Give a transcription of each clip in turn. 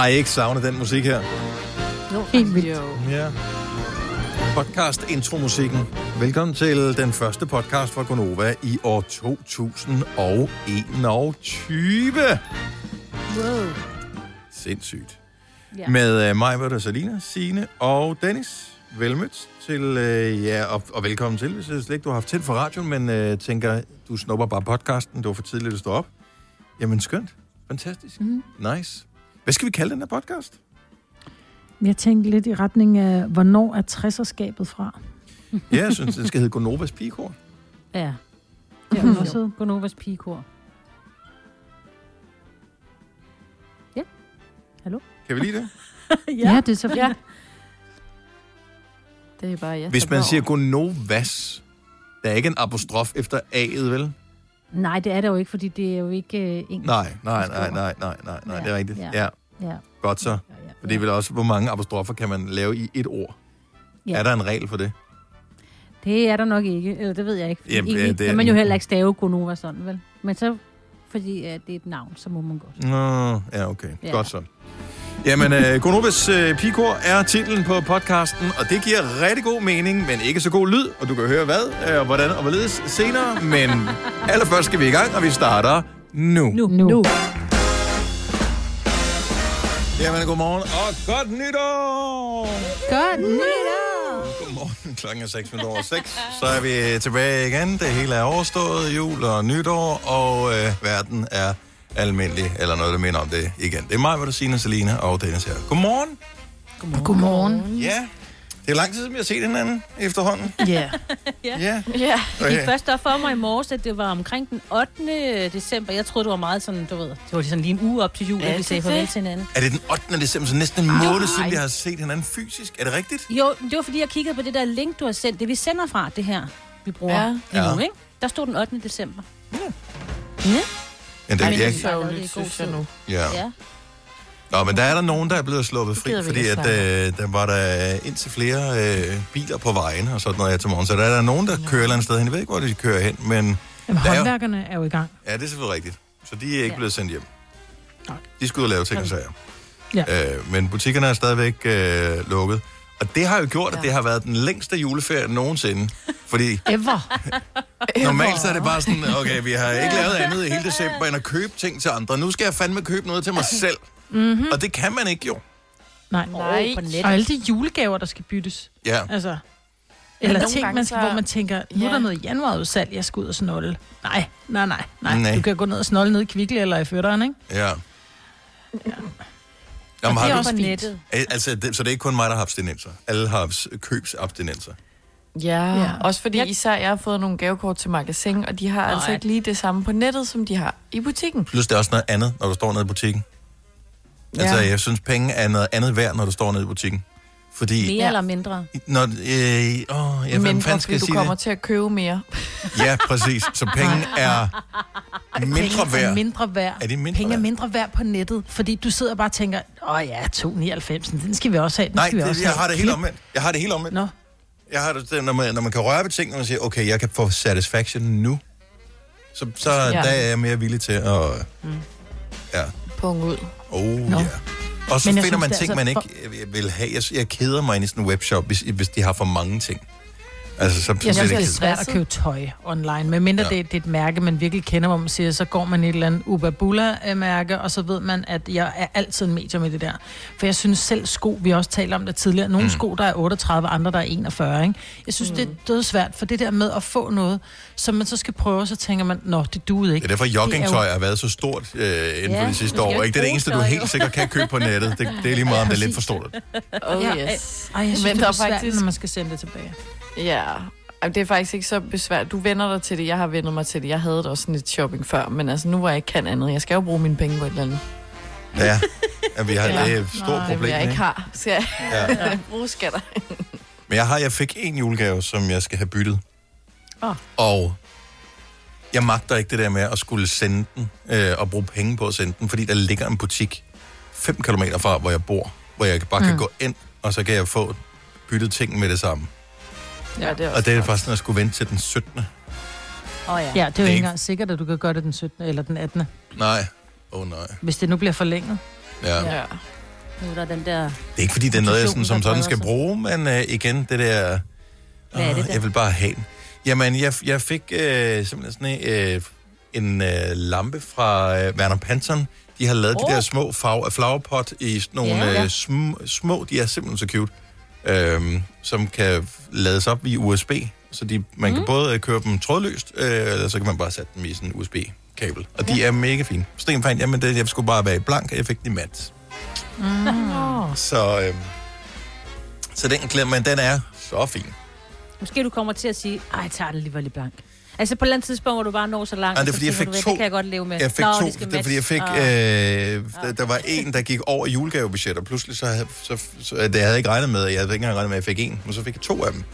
Har I ikke savnet den musik her? Jo, Helt vildt. Ja. Podcast intromusikken. Velkommen til den første podcast fra Gonova i år 2021. Wow. Sindssygt. Ja. Med uh, mig, hvor der Salina, Signe og Dennis. Velmødt til, uh, ja, og, og velkommen til, hvis jeg slet ikke du har haft tændt for radioen, men uh, tænker, du snupper bare podcasten, det var for tidligt at stå op. Jamen skønt. Fantastisk. Mhm. Nice. Hvad skal vi kalde den her podcast? Jeg tænkte lidt i retning af, hvornår er 60'erskabet fra? Ja, jeg synes, den skal hedde Gonovas Pigekor. Ja. Det Ja, er også. Gonovas pigekor. Ja. Hallo? Kan vi lide det? Ja, det er så fint. Ja. Det er bare, jeg Hvis man siger Gonovas, der er ikke en apostrof efter A'et, vel? Nej, det er det jo ikke, fordi det er jo ikke øh, engelsk. Nej, nej, nej, nej, nej, nej, nej, det er rigtigt. Ja. Ja, Ja. godt så. Ja, ja, For det er ja. vel også, hvor mange apostrofer kan man lave i et ord? Ja. Er der en regel for det? Det er der nok ikke, eller det ved jeg ikke. Jamen, Egentlig det- det er kan man jo heller ikke stave Gonova sådan, vel? Men så, fordi uh, det er et navn, så må man godt. Nå, ja, okay. Ja. Godt så. Jamen, uh, Gonovas uh, Pigekor er titlen på podcasten, og det giver rigtig god mening, men ikke så god lyd, og du kan høre hvad, og hvordan og hvorledes senere. Men allerførst skal vi i gang, og vi starter nu. Nu. Nu. nu. Jamen, godmorgen, og godt nytår! Godt nytår! Godmorgen, klokken er 6 minutter over 6. Så er vi tilbage igen. Det hele er overstået, jul og nytår, og øh, verden er almindelig, eller noget, der minder om det igen. Det er mig, hvor der Signe, Selina og Dennis her. Godmorgen. Godmorgen. Godmorgen. Ja, det er lang tid siden, vi har set hinanden efterhånden. Ja. Ja. Ja, det gik først op for mig i morges, at det var omkring den 8. december. Jeg troede, det var meget sådan, du ved, det var sådan lige en uge op til jul, Er at vi sagde farvel til hinanden. Er det den 8. december, så næsten en måned siden, vi har set hinanden fysisk? Er det rigtigt? Jo, det var fordi, jeg kiggede på det der link, du har sendt. Det vi sender fra, det her, vi bruger Ja. ja. lige Ja. nu, ikke? Der stod den 8. december. Ja, det, Ej, jeg, men- Det er Ja. sørgeligt, synes jeg nu. ja. Ja. Nå, men der er der nogen, der er blevet sluppet fri, fordi at, øh, der var der indtil flere øh, biler på vejen og sådan noget her til morgen. Så der er der nogen, der kører et eller andet sted hen. Jeg ved ikke, hvor de kører hen, men Jamen, Der er jo- håndværkerne er jo i gang. ja, det er selvfølgelig rigtigt. Så de er ikke Ja. blevet sendt hjem. Nej. De skulle ud og lave ting og sager. Ja. Øh, men butikkerne er stadigvæk øh, lukket. Og det har jo gjort, at Ja. det har været den længste juleferie nogensinde. Fordi Ever. normalt så er det bare sådan, okay, vi har ikke lavet andet i hele december, end at købe ting til andre. Nu skal jeg fandme købe noget til mig selv. Mm-hmm. Og det kan man ikke jo. Nej. Nej. på nettet. Og alle de julegaver, der skal byttes. Ja. Altså. Eller ting, man skal, så- hvor man tænker, nu er Ja. der noget januarudsalg, jeg skal ud og snolle. Nej, nej, nej, nej. Nej. Du kan gå ned og snolle ned i Kvickly eller i Fødderen, ikke? Ja. Og Jamen, det har er også på fint. nettet. Altså, det, så det er ikke kun mig, der har abstinenser. Alle har abs- købsabstinenser. Ja, Ja. ja, også fordi Jeg- især jeg har fået nogle gavekort til magasin, og de har Nej. altså Nej. ikke lige det samme på nettet, som de har i butikken. Plus det er også noget andet, når du står nede i butikken. Ja. Altså, Ja. jeg synes, penge er noget andet værd, når du står nede i butikken. Fordi... Mere Ja. ja. eller mindre. Når, øh, åh, ja, hvad Mindre, fanden skal fordi jeg du kommer det? til at købe mere. Ja, præcis. Så penge er mindre Penge er værd. mindre værd. Er de mindre Penge er værd? mindre værd på nettet, fordi du sidder bare og tænker, åh ja, 2,99, den skal vi også have, den Nej, skal vi det, også jeg have. har det helt omvendt. Jeg har det helt omvendt. Nå, Jeg har det, når man, når man kan røre ved ting, når man siger, okay, jeg kan få satisfaction nu, så, så ja. Ja. der er jeg mere villig til at... Mm. Ja, Punkt ud. oh ja. Og så Men finder synes, man ting, altså man ikke for- vil have. Jeg, jeg keder mig ind i sådan en webshop, hvis, hvis de har for mange ting. Altså, så, jeg så synes, det er svært at købe tøj online, medmindre Ja. ja. det, det er et mærke, man virkelig kender, hvor man siger, så går man i et eller andet Ubabula-mærke, og så ved man, at jeg er altid en medium i det der. For jeg synes selv sko, vi har også talt om det tidligere, nogle mm. sko, der er 38, andre, der er 41, ikke? Jeg synes, mm. det er dødsvært, for det der med at få noget, som man så skal prøve, så tænker man, nå, det duede ikke. Det er derfor, er joggingtøj jo- har været så stort øh, inden Ja, for de sidste år. Ikke? Det er det eneste, du helt sikkert kan købe på nettet. Det, det er lige meget, om det er lidt for stort. Oh, Ja, yes. Ej, jeg synes, Men det er er svært, faktisk- når man skal sende det tilbage. Ja, Ej, det er faktisk ikke så besvært. Du vender dig til det. Jeg har vendt mig til det. Jeg havde det også sådan lidt shopping før, men altså nu hvor jeg ikke kan andet. Jeg skal jo bruge mine penge på et eller andet. Ja, ja vi har Ja. det er et stort Nej, Det problem. jeg ikke har. Skal jeg Ja. bruge skatter? Men jeg, har, jeg fik en julegave, som jeg skal have byttet. Åh. Og jeg magter ikke det der med at skulle sende den, øh, og bruge penge på at sende den, fordi der ligger en butik 5 km fra, hvor jeg bor, hvor jeg bare kan Mm. gå ind, og så kan jeg få byttet ting med det samme. Ja, det er også Og det er faktisk, når jeg skulle vente til den 17. Åh oh, ja. Ja, det er jo Det ikke engang sikkert, at du kan gøre det den 17. eller den 18. Nej. Åh oh, nej. Hvis det nu bliver forlænget. Ja. Ja. Nu er der den der... Det er ikke, fordi det er noget, jeg sådan, som sådan skal bruge, men øh, igen, det der... Hvad er det der? Jeg vil bare have den. Jamen, jeg, jeg fik øh, simpelthen sådan en, øh, en øh, lampe fra øh, Werner Panton. De har lavet oh. de der små farve, flowerpot i sådan nogle Ja, ja, ja. Øh, sm, små, de er simpelthen så cute, øh, som kan lades op via USB. Så de, man mm. kan både øh, køre dem trådløst, øh, eller så kan man bare sætte dem i sådan en USB-kabel. Og de er mega fine. Sten fandt, jamen det, jeg skulle bare være i blank, og jeg fik den i mat. Mm. Så, øh, så den klem, men den er så fin. Måske du kommer til at sige, ej, jeg tager det alligevel lidt blank. Altså på et eller andet tidspunkt, hvor du bare når så langt, Nej, det er så fordi, jeg fik du, to- Det kan jeg godt leve med. Jeg fik Nå, to, det er fordi, jeg fik, matche. øh, der, der var en, der gik over julegavebudget, og pludselig så, havde- så, så det havde jeg ikke regnet med, jeg havde ikke engang regnet med, at jeg fik en, men så fik jeg to af dem.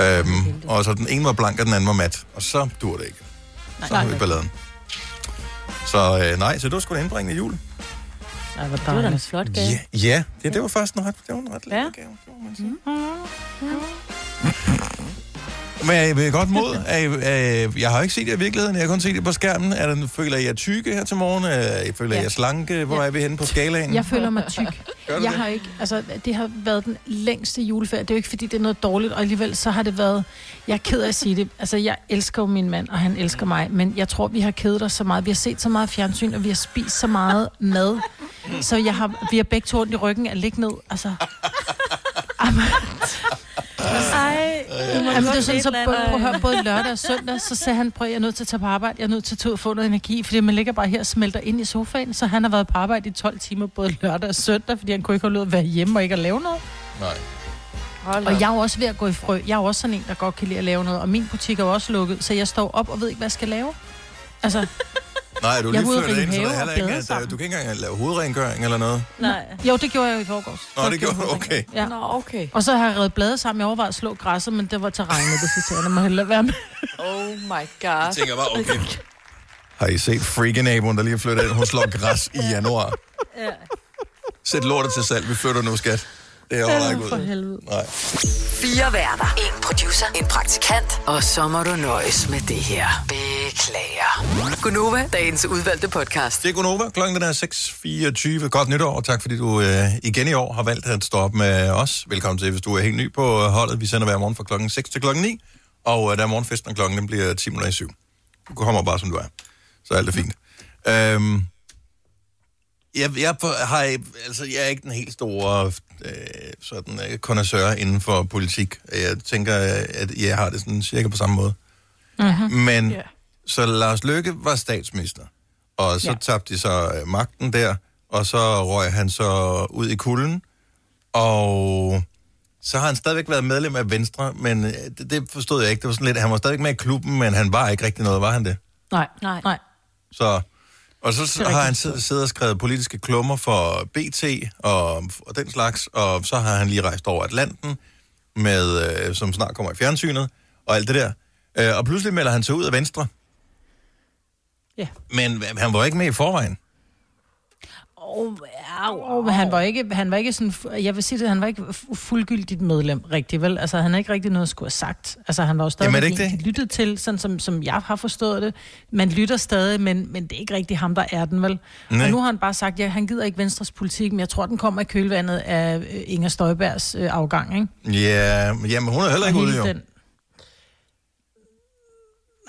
Øhm, og så den ene var blank, og den anden var mat, og så dur det ikke. Så har vi balladen. Så øh, nej, så du skulle indbringe i jul. Ej, hvor Det var da en flot gave. Ja, ja det, det var faktisk en ret, det var en ret Ja. gave. Det må man sige. Men er I ved godt mod? Er I, er jeg har ikke set jer i virkeligheden, jeg har kun set jer på skærmen. Er der, føler I jer tykke her til morgen? Er I, føler Ja. jer slanke? Hvor Ja. er vi henne på skalaen? Jeg føler mig tyk. Jeg det? har ikke, altså, det har været den længste juleferie. Det er jo ikke, fordi det er noget dårligt, og alligevel så har det været... Jeg er ked af at sige det. Altså, jeg elsker jo min mand, og han elsker mig, men jeg tror, vi har kedet os så meget. Vi har set så meget fjernsyn, og vi har spist så meget mad. Så jeg har, vi har begge to ondt i ryggen at ligge ned. Altså, Ej, Jamen, det er sådan, så både, prøv at høre, både lørdag og søndag, så sagde han, prøv, jeg er nødt til at tage på arbejde, jeg er nødt til at tage ud og få noget energi, fordi man ligger bare her og smelter ind i sofaen, så han har været på arbejde i 12 timer, både lørdag og søndag, fordi han kunne ikke holde ud at være hjemme og ikke at lave noget. Nej. Hold Og jeg er jo også ved at gå i frø. Jeg er jo også sådan en, der godt kan lide at lave noget, og min butik er jo også lukket, så jeg står op og ved ikke, hvad jeg skal lave. Altså, Nej, du Jeg lige flyttet ind, så der er heller ikke, sammen. du kan ikke engang lave hovedrengøring eller noget. nej. jo, det gjorde jeg i forgårs. Nå, Så det gjorde du, jeg okay. Ja. Nå, okay. Og så har jeg reddet blade sammen. Jeg overvejede at slå græsset, men det var til regnet, det synes jeg, jeg må hellere være med. Oh my Jeg god. tænker bare, okay. Har I set freaking der lige er flyttet ind? Hun slår græs i januar. Ja. Sæt lortet til salg, vi flytter nu, skat. Det er jo ikke For ud. helvede. Nej. Fire værter. En producer. En praktikant. Og så må du nøjes med det her. Beklager. Gunova, dagens udvalgte podcast. Det er Gunova. Klokken er 6.24. Godt nytår, og tak fordi du øh, igen i år har valgt at stå op med os. Velkommen til, hvis du er helt ny på øh, holdet. Vi sender hver morgen fra klokken 6 til klokken 9, og øh, der er morgenfesten, og klokken den bliver 10 minutter i 7. Du kommer bare, som du er. Så alt er fint. Øhm, jeg, jeg, har, altså, jeg er ikke den helt store øh, sådan, øh, connoisseur inden for politik. Jeg tænker, at jeg har det sådan cirka på samme måde. Mm-hmm. Men Ja. så Lars Løkke var statsminister, og så. Ja. tabte de så øh, magten der, og så røg han så ud i kulden, og så har han stadigvæk været medlem af Venstre, men øh, det, det forstod jeg ikke. Det var sådan lidt, han var stadigvæk med i klubben, men han var ikke rigtig noget, var han det? Nej, Nej. nej. Så, og så har han siddet og skrevet politiske klummer for BT og, og den slags, og så har han lige rejst over Atlanten, med, øh, som snart kommer i fjernsynet, og alt det der. Øh, og pludselig melder han sig ud af Venstre. Ja. Men han var ikke med i forvejen. Oh, Og han var ikke, han var ikke sådan, jeg vil sige det, han var ikke fu- fuldgyldigt medlem rigtig, vel? Altså, han har ikke rigtig noget at skulle have sagt. Altså, han var jo stadig Jamen, det ikke lyttede til, sådan som, som jeg har forstået det. Man lytter stadig, men, men det er ikke rigtig ham, der er den, vel? Nej. Og nu har han bare sagt, ja, han gider ikke Venstres politik, men jeg tror, den kommer i kølvandet af øh, Inger Støjbergs øh, afgang, ikke? Ja, men jamen, hun er heller ikke Og ude, jo. den-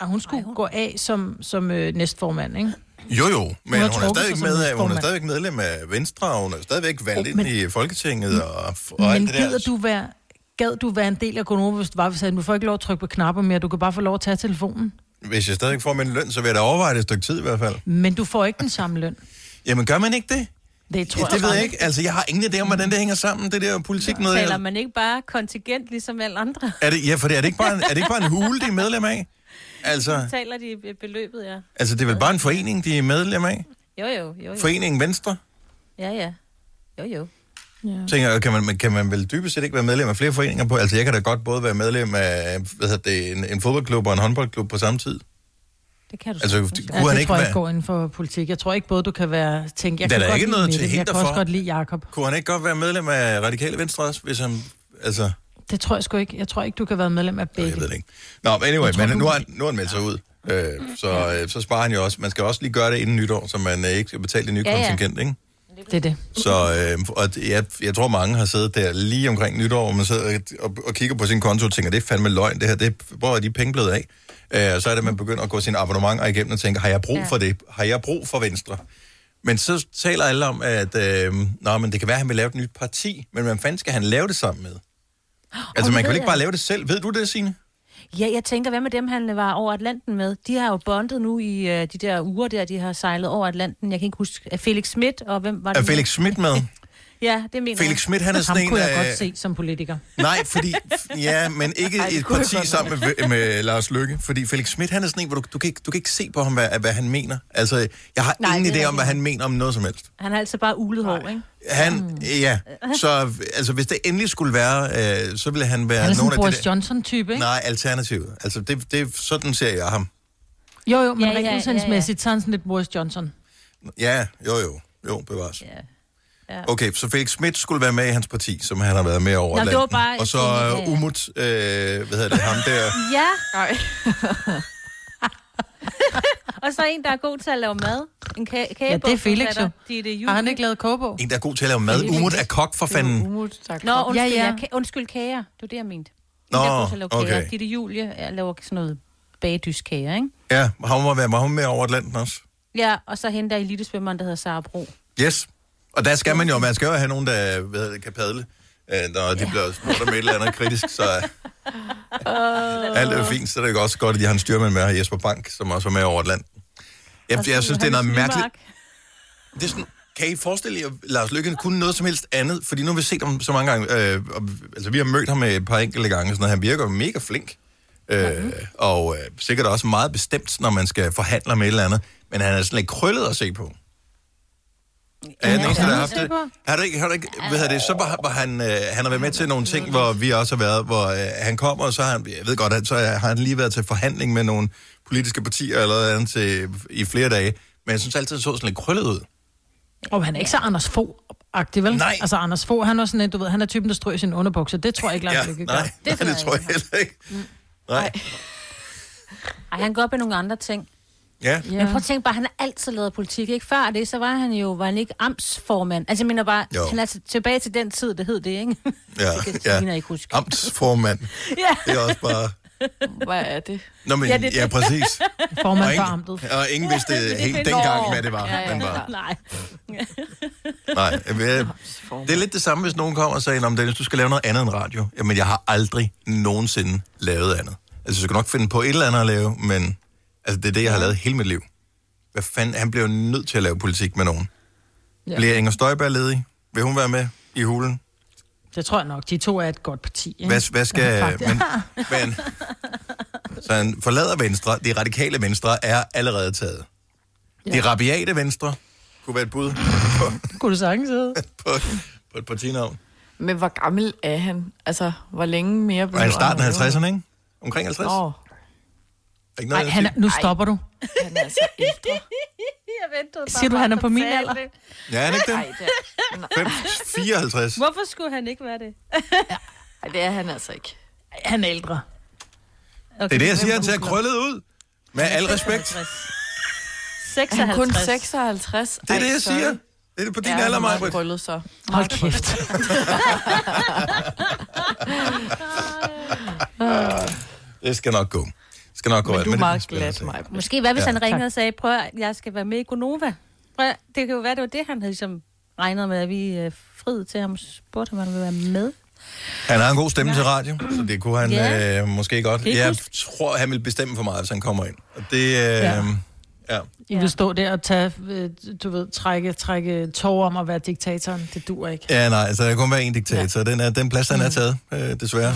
Nej, hun skulle Ej, hun- gå af som, som øh, næstformand, ikke? Jo, jo, men har hun er, stadigvæk med, hun er stadigvæk medlem af Venstre, og hun er stadigvæk valgt Oh, ind men- i Folketinget og, og Men alt det der. gider du være, gad du være en del af Gonova, hvis du var, hvis du får ikke lov at trykke på knapper mere, du kan bare få lov at tage telefonen. Hvis jeg stadig får min løn, så vil jeg da overveje det et stykke tid i hvert fald. Men du får ikke den samme løn. Jamen, gør man ikke det? Det tror Ja, jeg det ved jeg bare ikke. Altså, jeg har ingen idé om, hvordan det hænger sammen, det der politik noget. Taler man ikke bare kontingent, ligesom alle andre? Er det, ja, for det, er, det ikke bare en, er det ikke bare en hule, de er medlem af? Altså, Taler de be- beløbet, ja. altså, det er vel bare en forening, de er medlem af? Jo, jo, jo, jo. Foreningen Venstre? Ja, ja. Jo, jo. Ja. Tænker, jeg, kan man, kan man vel dybest set ikke være medlem af flere foreninger på? Altså, jeg kan da godt både være medlem af hvad hedder det, en, en fodboldklub og en håndboldklub på samme tid. Det kan du Altså, Kunne han det ikke tror jeg ikke går inden for politik. Jeg tror ikke både, du kan være... Tænke, jeg Der er kan godt ikke noget til Mette, Jeg hinder kan også for- godt lide Jakob. Kunne han ikke godt være medlem af Radikale Venstre også, hvis han... Altså, Det tror jeg sgu ikke. Jeg tror ikke, du kan være medlem af jeg begge. ved det ikke. Nå, men anyway, tror, men nu har, han- nu har han meldt sig ud. Øh, så, øh, så sparer han jo også. Man skal også lige gøre det inden nytår, så man øh, ikke skal betale det nye Ja, ja. kontingent, ikke? Det Det er det. Så øh, og jeg, jeg tror, mange har siddet der lige omkring nytår, hvor man sidder og, og, kigger på sin konto og tænker, det er fandme løgn, det her, det, hvor er de penge blevet af? Øh, så er det, man begynder at gå sine abonnementer igennem og tænker, har jeg brug Ja. for det? Har jeg brug for Venstre? Men så taler alle om, at øh, nå, men det kan være, at han vil lave et nyt parti, men hvem fanden skal han lave det sammen med? Altså, man kan vel ikke bare lave det selv? Ved du det, Signe? Ja, jeg tænker, hvad med dem, han var over Atlanten med? De har jo bondet nu i øh, de der uger der, de har sejlet over Atlanten. Jeg kan ikke huske, er Felix Schmidt, og hvem var det? Er? Felix Schmidt med? Ja, det mener Felix Schmidt, han er Ham sådan en kunne jeg af... godt se som politiker. Nej, fordi... Ja, men ikke Ej, et parti sammen med, med Lars Lykke. Fordi Felix Schmidt, han er sådan en, hvor du, du, kan ikke, du kan ikke se på ham, hvad, hvad han mener. Altså, jeg har Nej, ingen det er idé om, hvad han mener om noget som helst. Han har altså bare ulet hår, ikke? Han, ja. Så altså, hvis det endelig skulle være, øh, så ville han være Han er sådan nogle en af Boris. Johnson-type, ikke? Nej, alternativet. Altså, det, det, sådan ser jeg ham. Jo, jo, men Ja, ja, ja, rent ja, udsendsmæssigt, så er han sådan lidt Boris Johnson. Ja, jo, jo. Jo, bevares. Ja. Ja. Okay, så Felix Schmidt skulle være med i hans parti, som han har været med over Nå, det var bare Og så uh. Umut, øh, hvad hedder det, ham der... Ja, Nej. og så en, der er god til at lave mad. En ka- kage Ja, det er Felix jo. Det er det Har han ikke lavet kogebog? En, der er god til at lave mad. Umut er kok for fanden. Umut, der Nå, undskyld, Ja, ja, ja. undskyld kager. Det var det, jeg mente. Nå, en, der er god til at lave kager. okay. Ditte Julie jeg laver sådan noget bagdyskager, ikke? Ja, han må være var hun med over Atlanten også. Ja, og så hende der elitesvømmeren, der hedder Sara Bro. Yes. Og der skal man jo, man skal jo have nogen, der hvad kan padle, øh, når de bliver spurgt om et eller andet kritisk, så uh, alt er fint, så er det også godt, at de har en styrmand med her, Jesper Bank, som også var med over Atlanten. Jeg, jeg synes, det er noget mærkeligt. Det er sådan, kan I forestille jer, Lars Lykke kunne noget som helst andet? Fordi nu har vi set ham så mange gange, øh, og, altså vi har mødt ham et par enkelte gange, sådan, og han virker mega flink. Øh, og øh, sikkert også meget bestemt, når man skal forhandle med et eller andet. Men han er sådan lidt krøllet at se på. Er den eneste, der har haft det? Har du ikke, har du ikke, hvad hedder det, så var, var han, øh, han har været med til nogle ting, hvor vi også har været, hvor øh, han kommer, og så har han, jeg ved godt, at så har han lige været til forhandling med nogle politiske partier eller noget andet til, i flere dage, men jeg synes altid, det så sådan lidt krøllet ud. Og han er ikke så Anders Fogh-agtig, vel? Nej. Altså, Anders Fogh, han var sådan en, du ved, han er typen, der strøg sin underbukser. Det tror jeg ikke, Lars Ja, Lykke nej, gør. det, nej, det tror jeg heller ikke. Nej. Ej, han går op i nogle andre ting. Ja. Ja. Men prøv at tænke bare, han har altid lavet politik, ikke? Før det, så var han jo, var han ikke amtsformand. Altså, jeg mener bare, Jo. han er til- tilbage til den tid, det hed det, ikke? Ja, Det kan ja. Selina ikke huske. Amtsformand. Ja. Det er også bare... Hvad er det? Nå, men, Ja, det er ja det. præcis. Formand Og for amtet. og ingen vidste men det helt dengang, hvad det var. Ja, ja, men ja. bare, Nej. nej, det er lidt det samme, hvis nogen kommer og siger, om Dennis, du skal lave noget andet end radio. Jamen, jeg har aldrig nogensinde lavet andet. Altså, jeg skal nok finde på et eller andet at lave, men altså, det er det, jeg har lavet hele mit liv. Hvad fanden, han bliver jo nødt til at lave politik med nogen. Ja. Ja. Bliver Inger Støjberg ledig? Vil hun være med i hulen? Det tror jeg nok. De to er et godt parti. Ikke? Hvad, hvad Ja, skal... faktisk. Men, men, så han forlader Venstre. De radikale Venstre er allerede taget. De rabiate Venstre kunne være et bud på, Kunne du sagtens hedde? på, på et partinavn. Men hvor gammel er han? Altså, hvor længe mere Og han starten af at leve? 50'erne, ikke? Omkring 50? Åh, Ikke noget, Nej, han er, nu stopper du. han er altså ældre. Jeg ventede Siger du, han er på min alder? Ja, er han ikke det? Nej, det er, nej, 5, 54. Hvorfor skulle han ikke være det? ej, det er han altså ikke. Han er ældre. Okay. Det er det, jeg siger, han ser krøllet ud. Med al respekt. 56. Er han kun 56? Det er det, jeg siger. Det er på din ja, alder, han mig. er krøllet så. Hold kæft. Det skal nok gå. Det skal nok gå. Men alt, du er meget glad mig. Måske hvad hvis Ja. ja. han ringede og sagde, prøv at jeg skal være med i Gonova. Prøv, at- det kan jo være, det var det, han havde ligesom regnet med, at vi øh, friede til ham spurgte, om han ville være med. Han har en god stemme til radio, så det kunne han Ja. øh, måske godt. Jeg huske? tror, han vil bestemme for meget, hvis han kommer ind. Og det, øh, ja. Ja. ja. I vil stå der og tage, øh, du ved, trække, trække tår om at være diktatoren. Det dur ikke. Ja, nej, så der kun være en diktator. Ja. Den, er, den plads, den er taget, øh, desværre.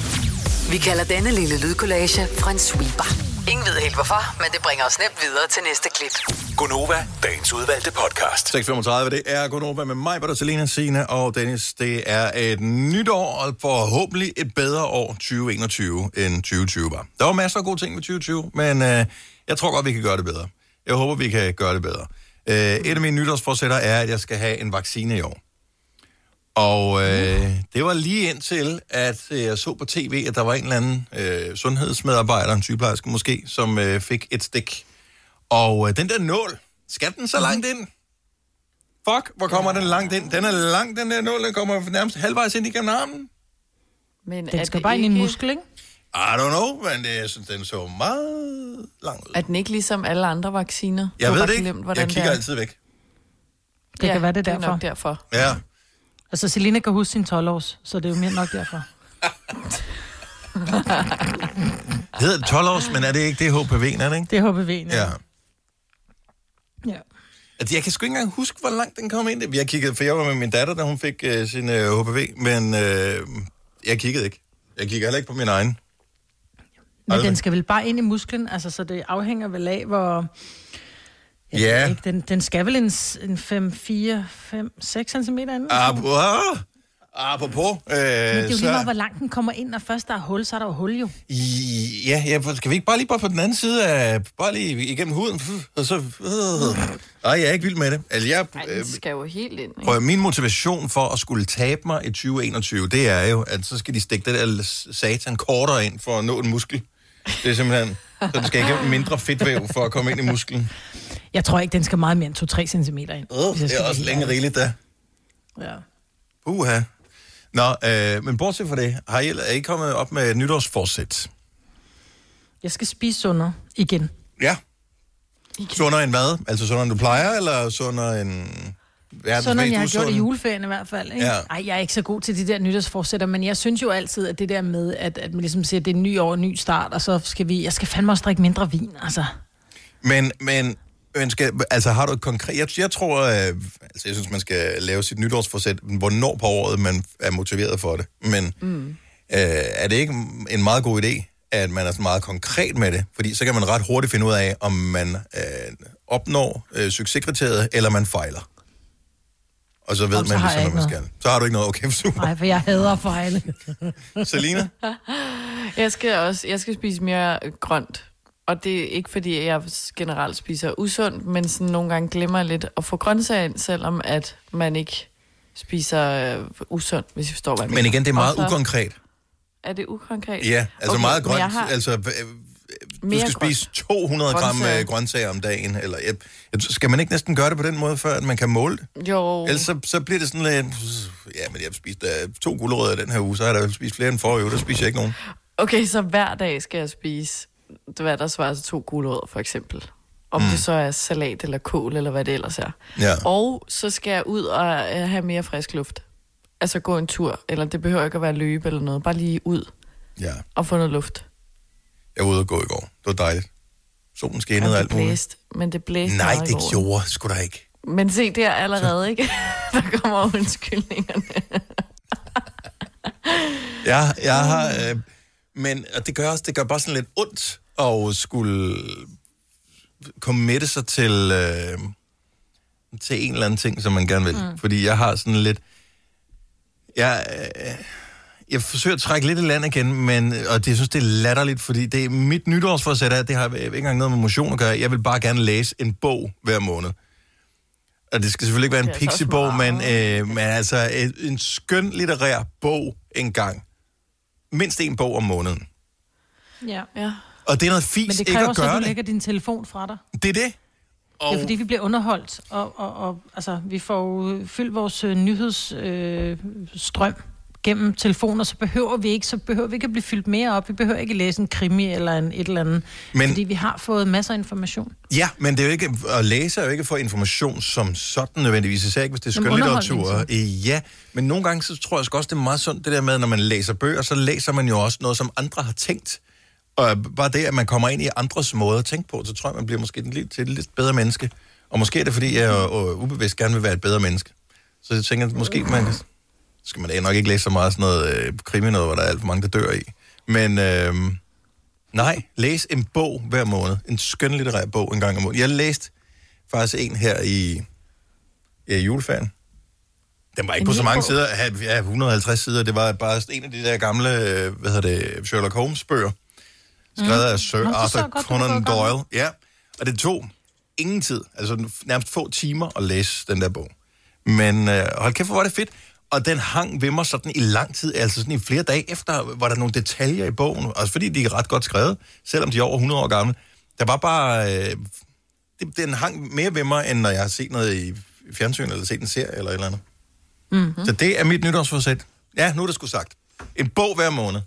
Vi kalder denne lille lydkollage en sweeper. Ingen ved helt hvorfor, men det bringer os nemt videre til næste klip. Gonova, dagens udvalgte podcast. 6.35, det er Gunova med mig, Bertalina, Sine og Dennis. Det er et nyt år, og forhåbentlig et bedre år 2021 end 2020 var. Der var masser af gode ting med 2020, men øh, jeg tror godt, vi kan gøre det bedre. Jeg håber, vi kan gøre det bedre. Øh, et af mine nytårsforsætter er, at jeg skal have en vaccine i år. Og øh, det var lige indtil, at øh, jeg så på tv, at der var en eller anden øh, sundhedsmedarbejder, en sygeplejerske måske, som øh, fik et stik. Og øh, den der nål, skal den så langt ind? Fuck, hvor kommer den langt ind? Den er lang, den der nål, den kommer nærmest halvvejs ind igennem armen. Men Den er skal det bare ind i en muskel, ikke? I don't know, men det, jeg synes, den så meget lang ud. Er den ikke ligesom alle andre vacciner? Jeg ved det ikke. Glemt, Jeg kigger det er. altid væk. Det kan være, det er det er derfor. nok derfor. Ja. Altså, Selina kan huske sin 12-års, så det er jo mere nok derfor. Det hedder 12 års, men er det ikke det HPV'en, er det ikke? Det er HPV'en. Ja. ja. Altså, jeg kan sgu ikke engang huske, hvor langt den kom ind. Jeg kiggede, for jeg var med min datter, da hun fik uh, sin uh, HPV, men uh, jeg kiggede ikke. Jeg kigger heller ikke på min egen. Men Aldrig. den skal vel bare ind i musklen, altså, så det afhænger vel af, hvor... Jeg Ja. Ikke, den, den skal vel en, s- en 5, 4, 5, 6 cm ind? Ah, wow. Apropos, øh, Men det er jo lige så... meget, hvor langt den kommer ind. Når først der er hul, så er der jo hul jo. I- Ja, ja, skal vi ikke bare lige bare på den anden side af... Bare lige igennem huden, og så... Ej, jeg er ikke vild med det. Altså, jeg, Ej, øh, den skal jo helt ind. Ikke? prøv, min motivation for at skulle tabe mig i 2021, det er jo, at så skal de stikke det der satan kortere ind for at nå en muskel. Det er simpelthen... Så det skal igennem mindre fedtvæv for at komme ind i musklen. Jeg tror ikke, den skal meget mere end 2-3 cm ind. Øh, det er også længe rigeligt, da. Ja. Uha. Nå, øh, men bortset fra det, har I, er I kommet op med nytårsforsæt? Jeg skal spise sundere igen. Ja. Sundere end hvad? Altså sundere end du plejer, eller sundere end verdens Sådan, mest jeg har gjort i juleferien i hvert fald. Ikke? Ja. Ej, jeg er ikke så god til de der nytårsforsætter, men jeg synes jo altid, at det der med, at, at man ligesom siger, at det er en ny år, en ny start, og så skal vi, jeg skal fandme også drikke mindre vin, altså. Men, men skal, altså har du et konkret... Jeg, jeg tror, øh, altså jeg synes, man skal lave sit nytårsforsæt, hvornår på året man er motiveret for det. Men mm. øh, er det ikke en meget god idé, at man er sådan meget konkret med det? Fordi så kan man ret hurtigt finde ud af, om man øh, opnår øh, succeskriteriet, eller man fejler. Og så ved Jamen, så man har ligesom, hvad man skal. Så har du ikke noget. Okay, super. Nej, for jeg hader at fejle. Selina? Jeg skal også jeg skal spise mere grønt. Og det er ikke fordi, jeg generelt spiser usundt, men sådan nogle gange glemmer jeg lidt at få grøntsager ind, selvom at man ikke spiser øh, usundt, hvis jeg forstår, hvad jeg Men mener. igen, det er meget ukonkret. Er det ukonkret? Ja, altså Okay, meget men grønt. jeg har Altså, øh, du mere skal grønt. spise 200 gram Grøntsager. øh, grøntsager om dagen. Eller, jeg, jeg, skal man ikke næsten gøre det på den måde, før at man kan måle det? Jo, Ellers så, så bliver det sådan lidt... Ja, men jeg har spist uh, to gulerødder den her uge, så har jeg da spist flere end forrige uge. Der spiser jeg ikke nogen. okay, så hver dag skal jeg spise, hvad der svarer til to gulerødder, for eksempel. Om mm. det så er salat eller kål, eller hvad det ellers er. Ja. Og så skal jeg ud og øh, have mere frisk luft. Altså gå en tur, eller det behøver ikke at være løbe eller noget. Bare lige ud ja. og få noget luft. Jeg var ude og gå i går. Det var dejligt. Solen skinnede og Og alt muligt. men det blæste Nej, det går. gjorde sgu da ikke. Men se der allerede, ikke? der kommer undskyldningerne. Ja, jeg har... Øh, men og det gør også, det gør bare sådan lidt ondt at skulle committe sig til, øh, til en eller anden ting, som man gerne vil. Mm. Fordi jeg har sådan lidt... Jeg, øh, jeg forsøger at trække lidt i land igen, men, og det, jeg synes, det er latterligt, fordi det er mit nytårsforsæt er, det har ikke engang noget med motion at gøre. Jeg vil bare gerne læse en bog hver måned. Og det skal selvfølgelig ikke være en Det altså pixiebog, men, øh, men altså et, en skøn litterær bog en gang. Mindst en bog om måneden. Ja. Ja. Og det er noget fis Men det ikke kræver at så, at gøre du det. lægger din telefon fra dig. Det er det. Og, Det er fordi, vi bliver underholdt, og, og, og altså, vi får jo fyldt vores øh, nyhedsstrøm øh, strøm gennem telefoner, så behøver vi ikke, så behøver vi ikke at blive fyldt mere op. Vi behøver ikke læse en krimi eller en et eller andet, Men- fordi vi har fået masser af information. Ja, men det er jo ikke, at læse er jo ikke for information som sådan nødvendigvis, især ikke hvis det er skønlitteratur. Øh, Ja, men nogle gange så tror jeg også, det er meget sundt det der med, når man læser bøger, så læser man jo også noget, som andre har tænkt. Og bare det, at man kommer ind i andres måde at tænke på, så tror jeg, man bliver måske lidt, til et lidt bedre menneske. Og måske er det, fordi jeg øh, ubevidst gerne vil være et bedre menneske. Så jeg tænker, at måske man kan... Skal man nok ikke læse så meget sådan noget øh, krimi noget, hvor der er alt for mange, der dør i. Men øh, nej, læs en bog hver måned. En skønlitterær bog en gang om måneden. Jeg læste faktisk en her i, i juleferien. Den var ikke En på så mange bog? sider. Ja, 150 sider. Det var bare en af de der gamle, øh, hvad hedder det, Sherlock Holmes bøger. Skrevet af Sir Nå, Arthur godt, Conan. Doyle. Ja, og det tog ingen tid. Altså nærmest få timer at læse den der bog. Men øh, hold kæft, hvor var det fedt. Og den hang ved mig sådan i lang tid, altså sådan i flere dage efter, var der nogle detaljer i bogen, også fordi de er ret godt skrevet, selvom de er over 100 år gamle. Der var bare, øh, det, den hang mere ved mig, end når jeg har set noget i, fjernsyn, eller set en serie, eller et eller andet. Mm-hmm. Så det er mit nytårsforsæt. Ja, nu er det sgu sagt. En bog hver måned.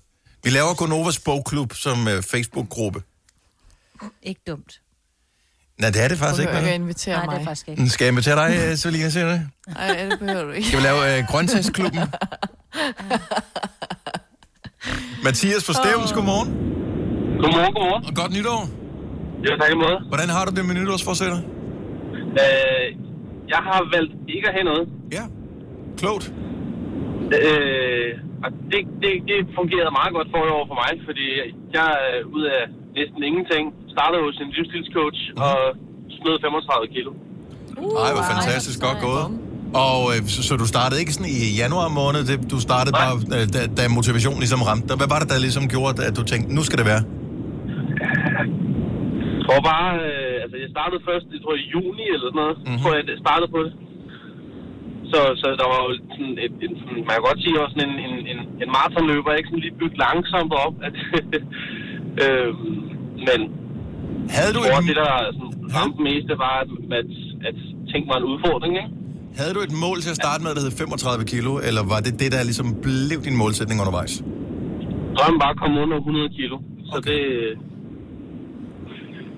Vi laver Gonovas bogklub som uh, Facebook-gruppe. Ikke dumt. Nej, det er det faktisk Du ikke. behøver ikke Hvad? invitere Nej, det er mig. faktisk ikke. Skal jeg invitere dig, øh, Selina, siger du det? Nej, det behøver du ikke. Skal vi lave uh, grøntsagsklubben? Mathias fra Stævns, godmorgen. Godmorgen, godmorgen. Og godt nytår. Jo, tak i måde. Hvordan har du det med nytårsforsætter? Øh, jeg har valgt ikke at have noget. Ja, klogt. Øh, og det, det, det fungerede meget godt for i år for mig, fordi jeg er ud af næsten ingenting. Startede hos en livsstilscoach Mhm. og smed 35 kilo. Ej, hvor fantastisk godt gået. Og øh, så, så du startede ikke sådan i januar måned, det, du startede Nej. bare, øh, da, da motivationen ligesom ramte dig. Hvad var det, der ligesom gjorde, at du tænkte, nu skal det være? Jeg tror bare, øh, altså jeg startede først, jeg tror i juni eller sådan noget, Mhm. mm-hmm. tror jeg, jeg startede på det. Så, så der var jo sådan et, et, sådan, man kan godt sige, også sådan en, en, en, en maratonløber, ikke sådan lige bygget langsomt op. At, øh, men Havde du, jeg tror, et, det der ramte mest, det var, at, at, ting var en udfordring, ikke? havde du et mål til at starte med, der hed 35 kilo, eller var det det, der ligesom blev din målsætning undervejs? Drømmen bare at komme under 100 kilo. Så Okay. det...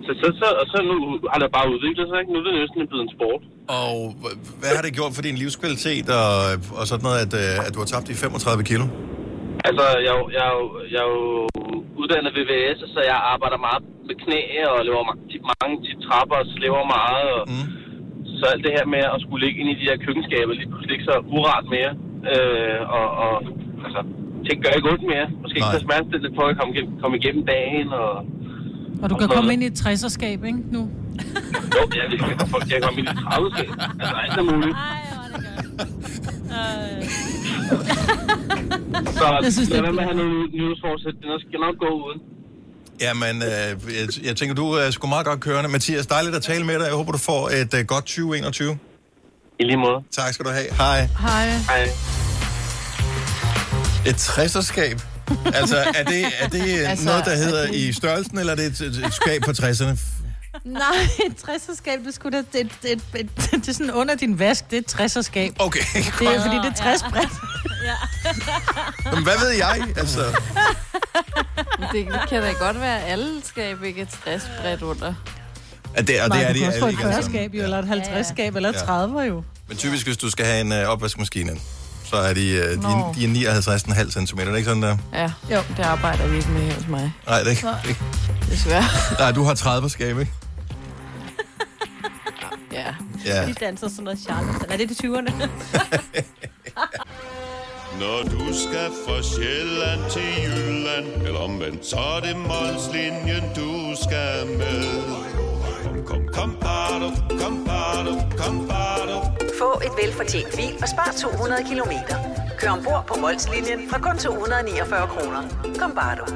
Så, så, så, og så nu har det bare udviklet sig, ikke? Nu er det næsten blevet en sport. Og hvad har det gjort for din livskvalitet og, og sådan noget, at, øh, at du har tabt de 35 kilo? Altså, jeg, jo- jeg, jeg er jo uddannet VVS, så jeg arbejder meget med knæ og laver tit- mange tit trapper og slæver meget. Og, Mm. Så alt det her med at skulle ligge ind i de her køkkenskaber, lige pludselig ikke så uret mere. Øh, og, og altså, ting gør ikke ondt mere. Måske ikke Nej. så smertestillende for at komme, igennem, komme igennem dagen. Og, Og du kan komme ind i et 60'erskab, ikke, nu? jo, jeg, jeg, jeg, jeg kan komme ind i 30 skab. Altså, alt er muligt. Ej, hvor er det Så Jeg synes, det lad er være med at have noget nyhedsforsæt. Det skal nok gå uden. Jamen, øh, jeg, jeg tænker, du er sgu meget godt kørende. Mathias, dejligt at tale med dig. Jeg håber, du får et øh, godt 2021. I lige måde. Tak skal du have. Hej. Hej. Hej. Et 60'erskab. Altså, er det, er det altså, noget, der er hedder i størrelsen, eller er det et, et, et skab på 60'erne? Nej, et 60'erskab, det, skulle da, det, det, det, det, det er sådan under din vask, det er et 60'erskab. Okay, Det er, fordi det er 60 bredt. Men hvad ved jeg? Altså, Det kan da godt være, at alle skab ikke er 60 bredt under. at det, og Nej, det er de kan også få alle et ikke alle sammen. 40-skab, jo, eller et 50-skab, eller et Ja. 30 jo. Men typisk, hvis du skal have en øh, opvaskemaskine, så er de, øh, de, Nå. de er 59,5 cm. Er det ikke sådan der? Ja, Jo. det arbejder vi ikke med hos mig, Nej, det er ikke. ikke. desværre. Nej, du har 30 skab, ikke? Ja. Ja. De danser sådan noget Charlotte. Er det de 20'erne? Når du skal fra Sjælland til Jylland Eller omvendt, så er det Molslinjen, du skal med Kom, kom, kom, bado, kom, bado, kom, bado. Få et velfortjent bil og spar 200 kilometer. Kør ombord på Molslinjen fra kun 249 kroner. Kom bare du.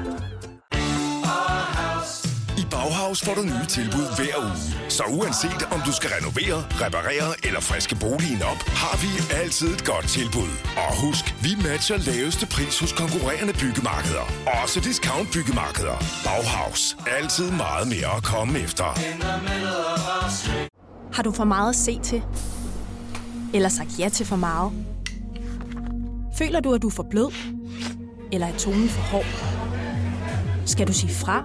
Bauhaus får du nye tilbud hver uge. Så uanset om du skal renovere, reparere eller friske boligen op, har vi altid et godt tilbud. Og husk, vi matcher laveste pris hos konkurrerende byggemarkeder. Også discount byggemarkeder. Bauhaus. Altid meget mere at komme efter. Har du for meget at se til? Eller sagt ja til for meget? Føler du, at du er for blød? Eller er tonen for hård? Skal du sige fra?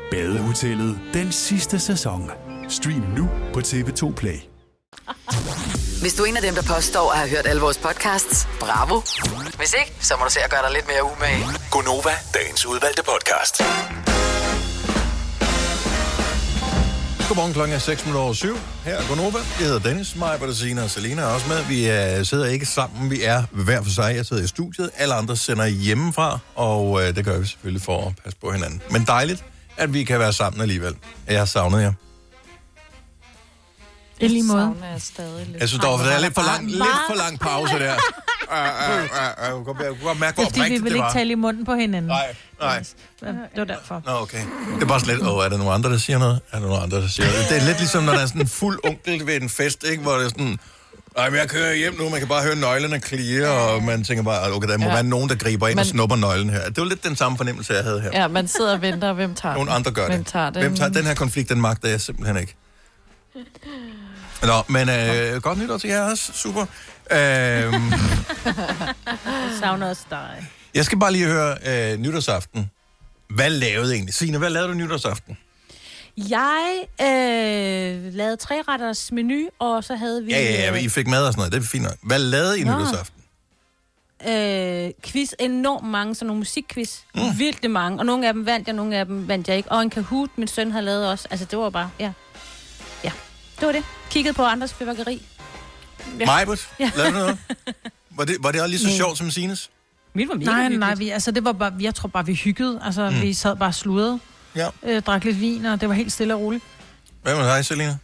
Badehotellet den sidste sæson. Stream nu på TV2 Play. Hvis du er en af dem, der påstår at have hørt alle vores podcasts, bravo. Hvis ikke, så må du se at gøre dig lidt mere umage. Gonova, dagens udvalgte podcast. Godmorgen klokken er 6 minutter over 7. Her er Gonova. Jeg hedder Dennis, mig, Bertasina og Selina er også med. Vi er, sidder ikke sammen, vi er hver for sig. Jeg sidder i studiet, alle andre sender hjemmefra, og øh, det gør vi selvfølgelig for at passe på hinanden. Men dejligt, at vi kan være sammen alligevel. Jeg har savnet jer. I lige måde. savner jeg stadig lidt. Jeg synes, der var der er lidt for lang, lidt for lang pause der. Uh, uh, uh, uh, jeg kunne godt- mærke, Det hvor fordi, vi vil ikke tale i munden på hinanden. Nej, nej. Det var derfor. Nå, okay. Det er bare sådan lidt, åh, er der nogen andre, der siger noget? Er der nogen andre, der siger noget? Det er lidt ligesom, når der er sådan en fuld onkel ved en fest, ikke? Hvor det er sådan, ej, men jeg kører hjem nu, man kan bare høre nøglerne klirre, og man tænker bare, okay, der må Ja. være nogen, der griber ind og Men- snupper nøglen her. Det var lidt den samme fornemmelse, jeg havde her. Ja, man sidder og venter, og hvem tager Nogle den? andre gør hvem det. Tager den? Hvem tager den her konflikt, den magter jeg simpelthen ikke. Nå, men øh, godt nytår til jer også. Super. Øh, Jeg savner også dig. jeg skal bare lige høre øh, nytårsaften. Hvad lavede egentlig? Signe, hvad lavede du nytårsaften? Jeg øh, lavede tre retters menu, og så havde vi Ja, ja, ja, I fik mad og sådan noget. Det er fint nok. Hvad lavede I Nå. nytårsaften? øh, quiz, enormt mange, sådan nogle musikquiz. Mm. Vildt mange, og nogle af dem vandt jeg, nogle af dem vandt jeg ikke. Og en Kahoot, min søn har lavet også. Altså, det var bare, ja. Ja, det var det. Kiggede på andres fyrværkeri. Ja. Majbert, Ja. lavede du noget? Var det, var det også lige så Nej. sjovt som Sines? Mit var mega Nej, hyggeligt. nej, vi, altså det var bare, jeg tror bare, vi hyggede. Altså, Mm. mm. vi sad bare og sludrede. Ja. Øh, drak lidt vin, og det var helt stille og roligt. Hvad med dig, Selina?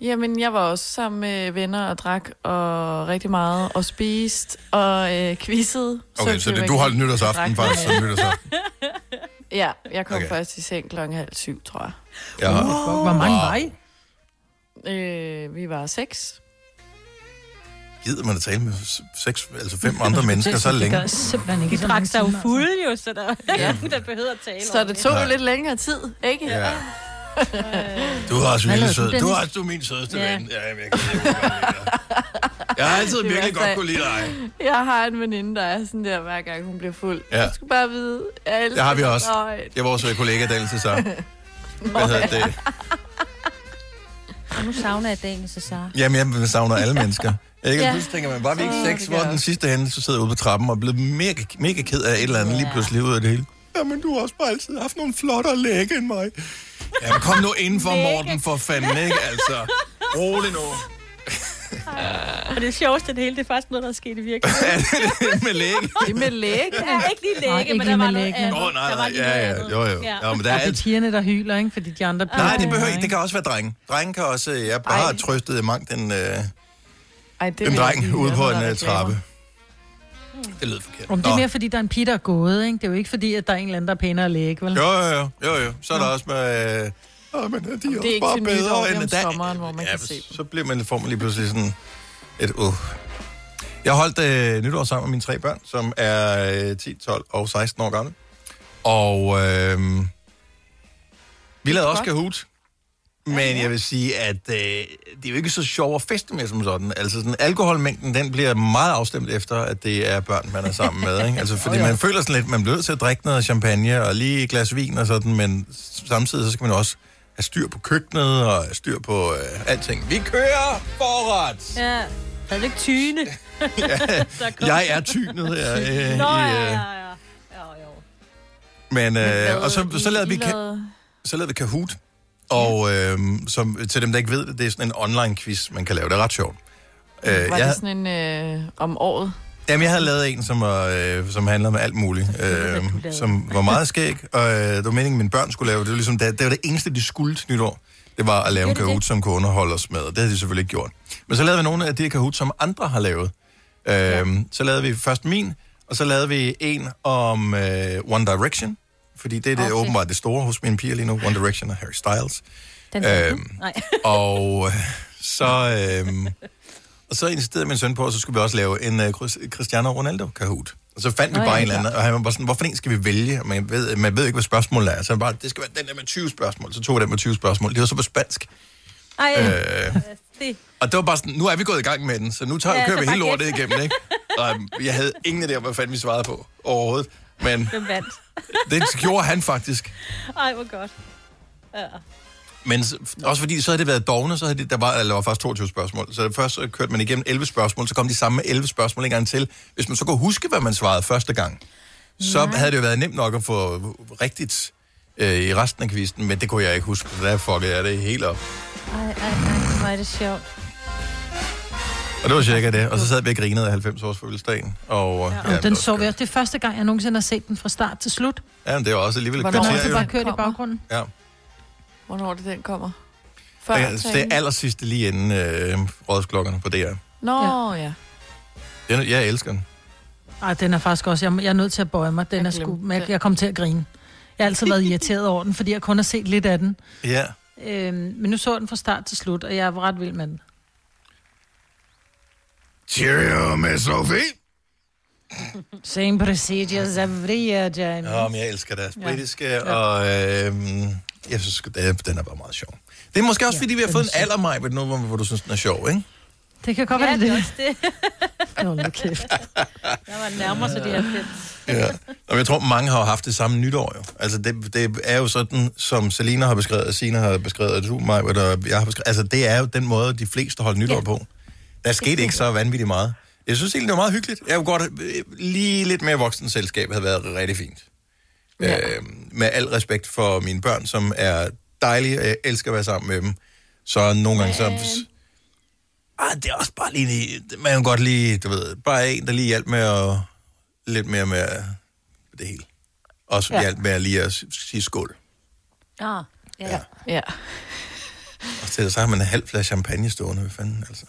Jamen, jeg var også sammen med venner og drak og rigtig meget og spiste og øh, quizzede. Okay, så det, du holdt nytårsaften Drak faktisk som nytårsaften. Ja, jeg kom Okay. først i seng klokken halv syv, tror jeg. Ja. Hvor, hvor mange var I? Øh, vi var seks. Gider man at tale med seks, altså fem andre mennesker så det længe? gør simpelthen ikke De så drak sig jo altså. fulde jo, så der Ja. der behøvede at tale Så det tog jo lidt længere tid, ikke? Ja. Du er også virkelig sød. Du er også du er min sødeste Ja. ven. Ja, jeg, kan jeg har altid Det virkelig værste godt kunne lide dig. Jeg har en veninde, der er sådan der, hver gang hun bliver fuld. Ja. Du skal bare vide, jeg Det har vi også. Det er vores øh, kollega Daniel Cesar. Hvad hedder det? Og nu savner jeg Daniel Cesar. Jamen, jeg savner alle mennesker. Ikke? Ja. Ja. Pludselig tænker man, var vi ikke seks, hvor den jeg. sidste hende, så sidder ude på trappen og blevet mega, mega ked af et eller andet, lige pludselig ud af det hele. Jamen, du har også bare altid haft nogle flottere læge end mig. Jamen, kom nu indenfor, Morten, for fanden, ikke? Altså, rolig nu. Og det sjoveste af det hele, det er faktisk noget, der er sket i virkeligheden. Er med læge? Det er med læge. Ja, ikke lige Nej, læge, ikke men lige der var noget andet. Nå, nej, nej, ja, ja, jo, jo. Ja. Ja, men der Ja, er det er alt... pigerne, der hyler, ikke? Fordi de andre Nej, det behøver ikke. Det kan også være drenge. Drenge kan også... Jeg bare har trøstet mangt en, øh, Ej, det en dreng ude på en reklamer. trappe. Det lød forkert. Om det er mere, fordi der er en pige, der er gået, ikke? Det er jo ikke fordi, at der er en eller anden, der er pænere læge, vel? Jo, jo, jo, jo, jo. Så er der også med... Øh, Åh, men de er, Det er også ikke bare nytår, bedre er end om der- sommeren, hvor man ja, kan se dem. Så bliver man, får man lige pludselig sådan et uh. Jeg holdt øh, nytår sammen med mine tre børn, som er øh, 10, 12 og 16 år gamle. Og øh, vi lavede også Kahoot. Men jeg vil sige, at øh, det er jo ikke så sjovt at feste med som sådan. Altså, sådan, alkoholmængden, den bliver meget afstemt efter, at det er børn, man er sammen med. Ikke? Altså, fordi man føler sådan lidt, man bliver nødt til at drikke noget champagne og lige et glas vin og sådan, men samtidig så skal man også have styr på køkkenet og have styr på øh, alting. Vi kører forret! Ja, havde du ikke tyne? Der kom- Jeg er tynet her. Øh, Nå, i, ja, øh, ja, ja. Jo, jo. Men, øh, og så, så lavede vi... Ka- så lavede vi Kahoot. Og øh, som, til dem, der ikke ved det, det er sådan en online-quiz, man kan lave. Det er ret sjovt. Øh, Var jeg, det sådan en øh, om året? jamen, jeg havde lavet en, som, var, øh, som handler om alt muligt. Øh, som var meget skæg. Og øh, det var meningen, mine børn skulle lave. Det var, ligesom, det, det var det eneste, de skulle til nytår. Det var at lave en. Kahoot, som kunne underholde os med. Og det havde de selvfølgelig ikke gjort. Men så lavede vi nogle af de Kahoot, som andre har lavet. Øh, Så lavede vi først min, og så lavede vi en om øh, One Direction. Fordi det er det Okay. åbenbart det store hos mine piger lige nu. One Direction og Harry Styles. Den Øhm, Nej. Og øh, så, øhm, og så insisterede min søn på, at så skulle vi også lave en uh, Cristiano Ronaldo Kahoot. Og så fandt vi bare ja, en eller anden, og han var bare sådan, hvorfor en skal vi vælge? Man ved, man ved ikke, hvad spørgsmålet er. Så han bare, det skal være den der med 20 spørgsmål. Så tog jeg den med 20 spørgsmål. Det var så på spansk. Ej, Øh, det. og det var bare sådan, nu er vi gået i gang med den, så nu tager, Ja, kører vi hele lortet igennem, ikke? Og øhm, jeg havde ingen idé om, hvad fanden vi svarede på overhovedet. Men Hvem vandt? Det gjorde han faktisk. Ej, hvor godt. Ja. Men også fordi, så havde det været dogne, så havde det, der var, eller var faktisk 22 spørgsmål. Så først så kørte man igennem 11 spørgsmål, så kom de samme med 11 spørgsmål en gang til. Hvis man så kunne huske, hvad man svarede første gang, så Ja. havde det jo været nemt nok at få rigtigt øh, i resten af kvisten, men det kunne jeg ikke huske, så der fuckede jeg det helt op. Ej, ej, ej, hvor er det sjovt. Og det var cirka det. Og så sad vi og grinede af 90 års fødselsdagen. Og, ja, Og det den så vi også. Det er første gang, jeg nogensinde har set den fra start til slut. Ja, men det var også alligevel et Hvornår kvarter, jo. bare kørt i baggrunden. Ja. Hvornår er det, den kommer? Før det, er- det er aller sidste lige inden øh, rådsklokkerne på DR. Nå, ja. Den, jeg elsker den. Ej, den er faktisk også... Jeg, jeg er nødt til at bøje mig. Den Jeg er sgu... glemte Jeg, jeg kom til at grine. Jeg har altid været irriteret over den, fordi jeg kun har set lidt af den. Ja. Øhm, men nu så jeg den fra start til slut, og jeg var ret vild med den. Cheerio med Sophie. Same procedures every year, James. Ja, men jeg elsker deres Ja. britiske, ja. og øh, jeg synes, den er bare meget sjov. Det er måske også, ja, fordi vi har fået en alder, mig, nu, hvor, hvor du synes, den er sjov, ikke? Det kan godt Ja, være, det er det. det. Hold nu kæft. Der var nærmere sig de her fedt. Ja. Og jeg tror, mange har haft det samme nytår jo. Altså, det, det er jo sådan, som Selina har beskrevet, Sina har beskrevet, og du, mig, og jeg har beskrevet. Altså, det er jo den måde, de fleste holder nytår ja. på. Der skete ikke så vanvittigt meget. Jeg synes egentlig, det var meget hyggeligt. Jeg kunne godt øh, lige lidt mere voksen selskab havde været rigtig fint. Ja. Øh, med al respekt for mine børn, som er dejlige, og jeg elsker at være sammen med dem. Så nogle gange så... Ah, det er også bare lige... Man kan godt lige, du ved, bare en, der lige hjælper med at... Lidt mere med det hele. Også ja. Ja. hjælp med at lige at sige skål. Ah, ja. Ja. Og til så har man en halv flaske champagne stående. Hvad fanden, altså?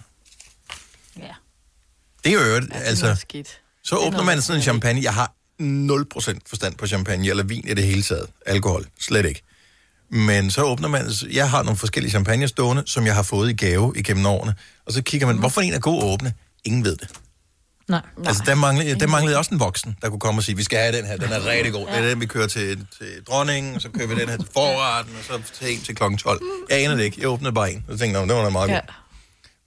Det er jo Ja, altså... skidt. Så er åbner man sådan en champagne. Jeg har 0% forstand på champagne eller vin i det hele taget. Alkohol, slet ikke. Men så åbner man... Jeg har nogle forskellige champagne stående, som jeg har fået i gave igennem årene. Og så kigger man, hvorfor en er god at åbne? Ingen ved det. Nej. Altså, der manglede, der manglede også en voksen, der kunne komme og sige, vi skal have den her, den er rigtig god. Det er den, vi kører til, til dronningen, og så kører vi den her til forretten, og så til en til klokken 12. Jeg aner det ikke. Jeg åbnede bare en. Så tænkte jeg, "Nå, det var da meget Ja. ja.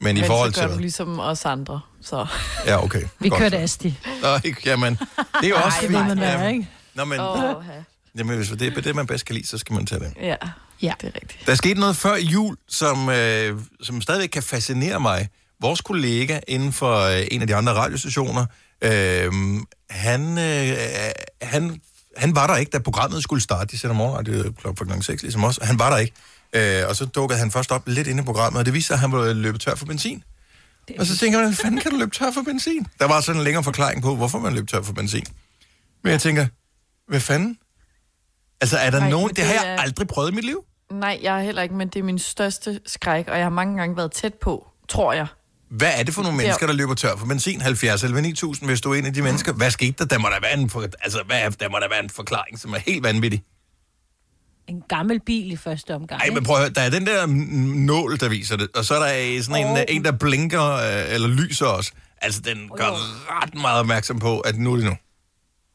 Men i Men forhold så til... gør du hvad? ligesom os andre, så... Ja, okay. Vi Godt. kørte Asti. Nå, ikke, jamen, det er jo også det man være, Jamen, ikke? Nå, men, Åh, jamen, hvis det er det, man bedst kan lide, så skal man tage det. ja. Ja. det er rigtigt. Der skete noget før jul, som, øh, som stadigvæk kan fascinere mig. Vores kollega inden for øh, en af de andre radiostationer, øh, han, øh, han, han var der ikke, da programmet skulle starte. De sender morgenradio klokken 6, ligesom os, han var der ikke. Øh, og så dukkede han først op lidt inde i programmet, og det viste sig, at han var løbet tør for benzin. Og så tænker man, hvordan fanden kan du løbe tør for benzin? Der var sådan en længere forklaring på, hvorfor man løb tør for benzin. Men jeg tænker, hvad fanden? Altså, er der Nej, nogen... men Det har det jeg er- aldrig prøvet i mit liv. Nej, jeg har heller ikke, men det er min største skræk, og jeg har mange gange været tæt på, tror jeg. Hvad er det for nogle Det er- mennesker, der løber tør for benzin? 70 eller 9000, hvis du er en af de mennesker. Hvad skete der? Der må der være en, for, altså, hvad, er- der må der være en forklaring, som er helt vanvittig. En gammel bil i første omgang. Ej, men prøv at høre, der er den der nål, der viser det, og så er der sådan en, oh. en der blinker, øh, eller lyser også. Altså, den gør ret meget opmærksom på, at nu er det nu.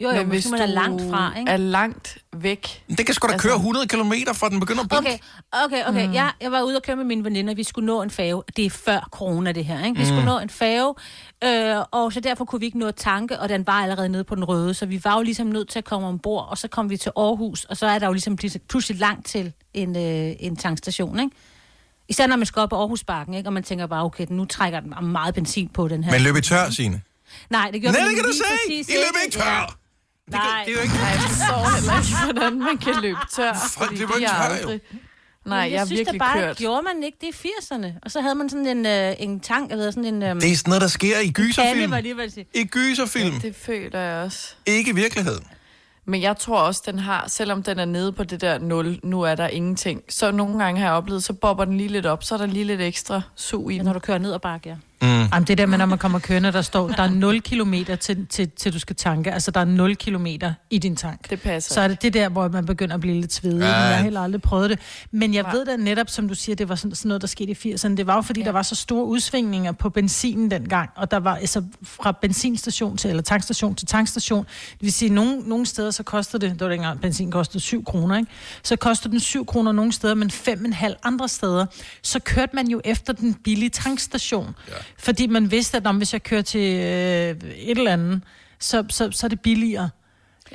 Jo, jo, Men hvis man er langt fra, ikke? er langt væk... Det kan sgu da Altså- køre 100 km fra den begynder at blinke. Okay, okay, okay. Mm. Jeg, jeg var ude og køre med mine veninder. Vi skulle nå en fave. Det er før corona, det her. Ikke? Vi mm. skulle nå en fave, øh, og så derfor kunne vi ikke nå at tanke, og den var allerede nede på den røde. Så vi var jo ligesom nødt til at komme ombord, og så kom vi til Aarhus, og så er der jo ligesom pludselig- pludselig langt til en, øh, en tankstation, ikke? Især når man skal op på Aarhusbakken, ikke? Og man tænker bare, okay, nu trækker den meget benzin på den her. Men løb i tør, Signe. Nej, det gjorde Nej, vi det kan du se! I løb ikke tør! Ja. Nej, Det er jo ikke... Nej, jeg forstår heller ikke, hvordan man kan løbe tør. Folk løber ikke tør, jo. aldrig... Nej, jeg, jeg har synes virkelig bare, kørt. gjorde man ikke det i 80'erne. Og så havde man sådan en, øh, en tank, eller sådan en... Øh, Det er sådan noget, der sker i gyserfilm. var jeg lige sige. I gyserfilm. Det føler jeg også. Ikke i virkeligheden. Men jeg tror også, den har, selvom den er nede på det der 0, nu er der ingenting, så nogle gange har jeg oplevet, så bobber den lige lidt op, så er der lige lidt ekstra sug i den. Når du kører ned ad bakke, ja. Mm. Jamen, det der med, når man kommer kørende, der står, der er 0 km til, til, til du skal tanke. Altså, der er 0 km i din tank. Det passer. Så er det det der, hvor man begynder at blive lidt svedig. Ja. Jeg har heller aldrig prøvet det. Men jeg ved da netop, som du siger, det var sådan, sådan noget, der skete i 80'erne. Det var jo, fordi ja. der var så store udsvingninger på benzinen dengang. Og der var altså fra benzinstation til, eller tankstation til tankstation. Det vil sige, nogle, nogle steder så kostede det, det var dengang benzin kostede 7 kroner, ikke? Så kostede den 7 kroner nogle steder, men 5,5 andre steder. Så kørte man jo efter den billige tankstation. Ja. Fordi man vidste, at når, hvis jeg kører til øh, et eller andet, så, så, så er det billigere.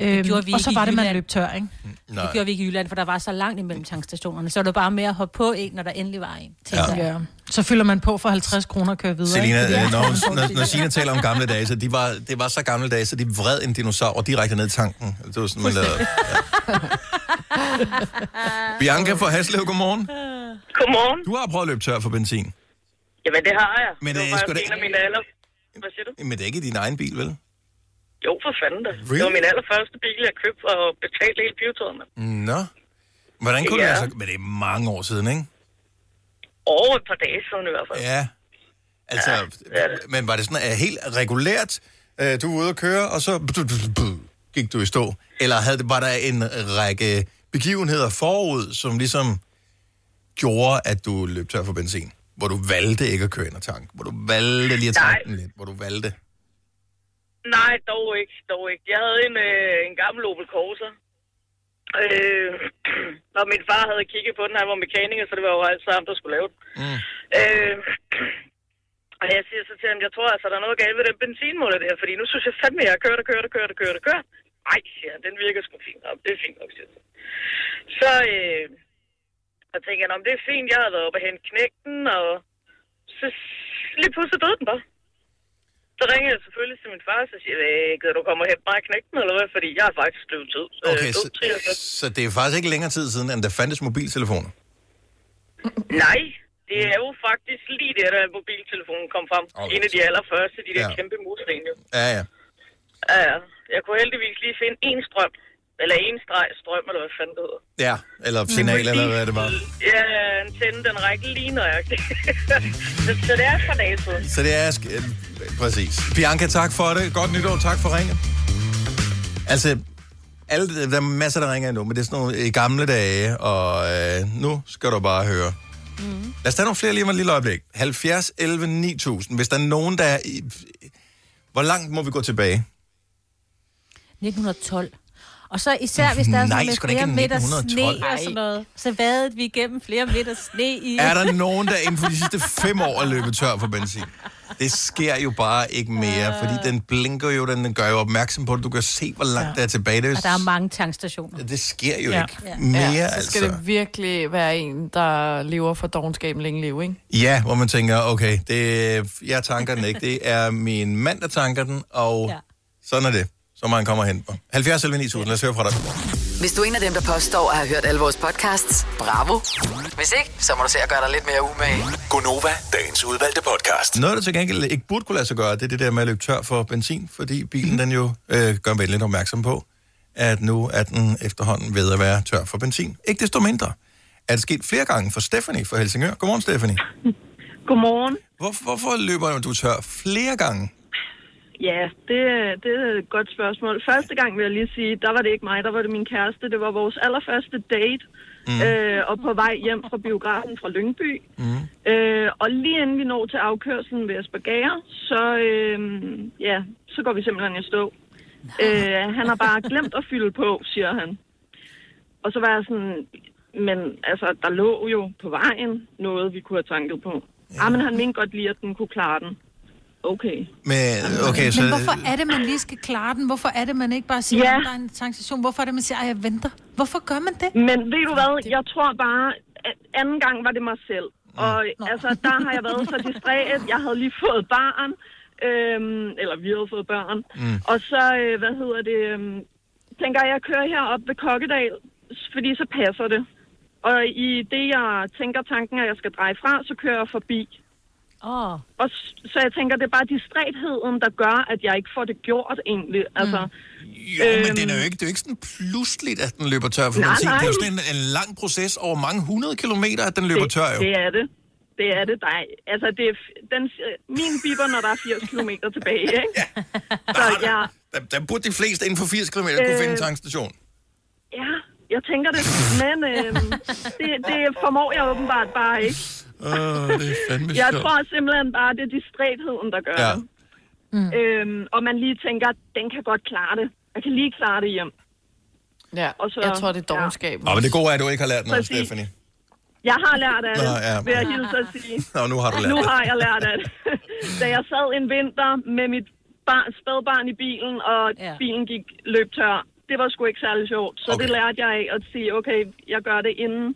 Øhm, gjorde vi og så var det, man løb tør, ikke? Det gjorde vi ikke i Jylland, for der var så langt imellem tankstationerne. Så var det bare med at hoppe på en, når der endelig var en. Ja. Ja. Så fylder man på for 50 kroner og kører videre. Selina, ikke? øh, når, når, når Signe taler om gamle dage, så de var, det var så gamle dage, så de vred en dinosaur direkte ned i tanken. Det var sådan, man lavede. Ja. Bianca fra Haslev, godmorgen. Godmorgen. Du har prøvet at løbe tør for benzin. Jamen, det har jeg. Men det det er var faktisk en af mine aller... Hvad siger du? Men det er ikke din egen bil, vel? Jo, for fanden da. Really? Det var min allerførste bil, jeg købte og betalte hele pivetøjet med. Nå. Hvordan kunne Ja. det være så... Men det er mange år siden, ikke? over et par dage siden i hvert fald. Ja. Altså, ja, men var det sådan uh, helt regulært, uh, du var ude at køre, og så gik du i stå? Eller havde, var der en række begivenheder forud, som ligesom gjorde, at du løb tør for benzin? Hvor du valgte ikke at køre ind og tanke? Hvor du valgte lige at tanke den lidt? Hvor du valgte? Nej, dog ikke, dog ikke. Jeg havde en, øh, en gammel Opel Corsa. Øh, og min far havde kigget på den, han var mekaniker, så det var jo altid ham, der skulle lave den. Mm. Øh, og jeg siger så til ham, jeg tror altså, der er noget galt ved den benzinmåler der, fordi nu synes jeg fandme, jeg kører, kører, kører, kører, kører, kører. Nej, siger han, den virker sgu fint nok. Det er fint nok, siger. Så øh, jeg tænker jeg, "Nå, men det er fint, jeg havde været oppe og hente knægten, og så lige pludselig døde den bare. Så ringer jeg selvfølgelig til min far, og så siger jeg, "Øh, gider du komme og hente mig knægten, eller hvad? Fordi jeg er faktisk blevet død. Okay, så, 53. så det er faktisk ikke længere tid siden, end der fandtes mobiltelefoner. Nej, det er jo faktisk lige det, da mobiltelefonen kom frem. Okay. En af de allerførste, de der ja. kæmpe mursten. jo. Ja, ja. Ja, ja. Jeg kunne heldigvis lige finde en strøm. Eller en streg strøm, eller hvad fanden det hedder. Ja, eller signal, eller hvad det var. Ja, antenne, den rækker lige nøjagtigt. så, så det er dage siden. Så det er... sk- øh, Præcis. Bianca, tak for det. Godt nytår. Tak for ringen. Altså, alle, der er masser, der ringer endnu, men det er sådan nogle i gamle dage, og øh, nu skal du bare høre. Mm. Lad os tage nogle flere lige om et lille øjeblik. 70, 11, 9000. Hvis der er nogen, der er... I, hvor langt må vi gå tilbage? 1912. Og så især, hvis der er Nej, sådan ikke flere meter 1912. sne og sådan noget, så vadede vi igennem flere meter sne i... Er der nogen, der inden for de sidste fem år er løbet tør for benzin? Det sker jo bare ikke mere, fordi den blinker jo, den, den gør jo opmærksom på det. Du kan se, hvor langt ja. der er tilbage. Det, er, Og der er mange tankstationer. det sker jo Ja. ikke Ja. mere, ja, så altså. skal det virkelig være en, der lever for dogenskaben længe liv, ikke? Ja, hvor man tænker, okay, det, jeg tanker den ikke. Det er min mand, der tanker den, og. Ja. sådan er det. Så man kommer hen på. 70 eller 9000, lad os høre fra dig. Hvis du er en af dem, der påstår at have hørt alle vores podcasts, bravo. Hvis ikke, så må du se at gøre dig lidt mere umage. Gonova, dagens udvalgte podcast. Noget, der til gengæld ikke burde kunne lade sig gøre, det er det der med at løbe tør for benzin, fordi bilen den jo øh, gør venligt opmærksom på, at nu er den efterhånden ved at være tør for benzin. Ikke desto mindre er det sket flere gange for Stephanie fra Helsingør. Godmorgen, Stephanie. Godmorgen. Hvor, hvorfor løber du tør flere gange? Ja, det, det er et godt spørgsmål. Første gang vil jeg lige sige, der var det ikke mig, der var det min kæreste. Det var vores allerførste date, mm. øh, og på vej hjem fra biografen fra Lyngby. Mm. Øh, og lige inden vi når til afkørselen ved Aspergere, så, øh, ja, så går vi simpelthen i stå. Øh, han har bare glemt at fylde på, siger han. Og så var jeg sådan, men altså, der lå jo på vejen noget, vi kunne have tanket på. Ja. Ah, men han mente godt lige, at den kunne klare den. Okay. Men, okay, så, Men hvorfor er det, man lige skal klare den? Hvorfor er det, man ikke bare siger, Ja. at der er en tankstation? Hvorfor er det, man siger, at jeg venter? Hvorfor gør man det? Men ved du hvad, jeg tror bare, at anden gang var det mig selv. Og altså, der har jeg været så distræt. Jeg havde lige fået barn, øhm, eller vi havde fået børn. Mm. Og så, øh, hvad hedder det, øhm, tænker jeg, jeg kører herop ved Kokkedal, fordi så passer det. Og i det, jeg tænker tanken, at jeg skal dreje fra, så kører jeg forbi. Oh. Og så jeg tænker, det er bare distrætheden, der gør, at jeg ikke får det gjort egentlig. Altså, Jo, øhm, men den er jo ikke, det er jo ikke sådan pludseligt, at den løber tør for Nej, benzin. Det er jo nej. sådan en, en lang proces over mange hundrede kilometer, at den løber det, tør jo. Det er det. Det er det. Der er, altså, det er, den, øh, min biber, når der er 80 km tilbage, ikke? Så jeg, Der, der burde de fleste inden for 80 km kunne Øh, finde en tankstation. ja, jeg tænker det. Men øh, det, det formår jeg åbenbart bare ikke. Åh, det er fandme Jeg sjovt. tror simpelthen bare, det er distrætheden, der gør Ja. det. Mm. Øhm, og man lige tænker, den kan godt klare det. Jeg kan lige klare det hjem. Ja, og så, jeg tror, det er dogenskab. Nå, men det gode er, at du ikke har lært noget, Præcis. Stephanie. Jeg har lært af det, Nå, ja. vil jeg hilse at sige. Nå, nu har du lært Nu har jeg lært af det. da jeg sad en vinter med mit bar, spædbarn i bilen, og ja. bilen gik løb tør, det var sgu ikke særlig sjovt. Så okay. det lærte jeg af at sige, okay, jeg gør det inden.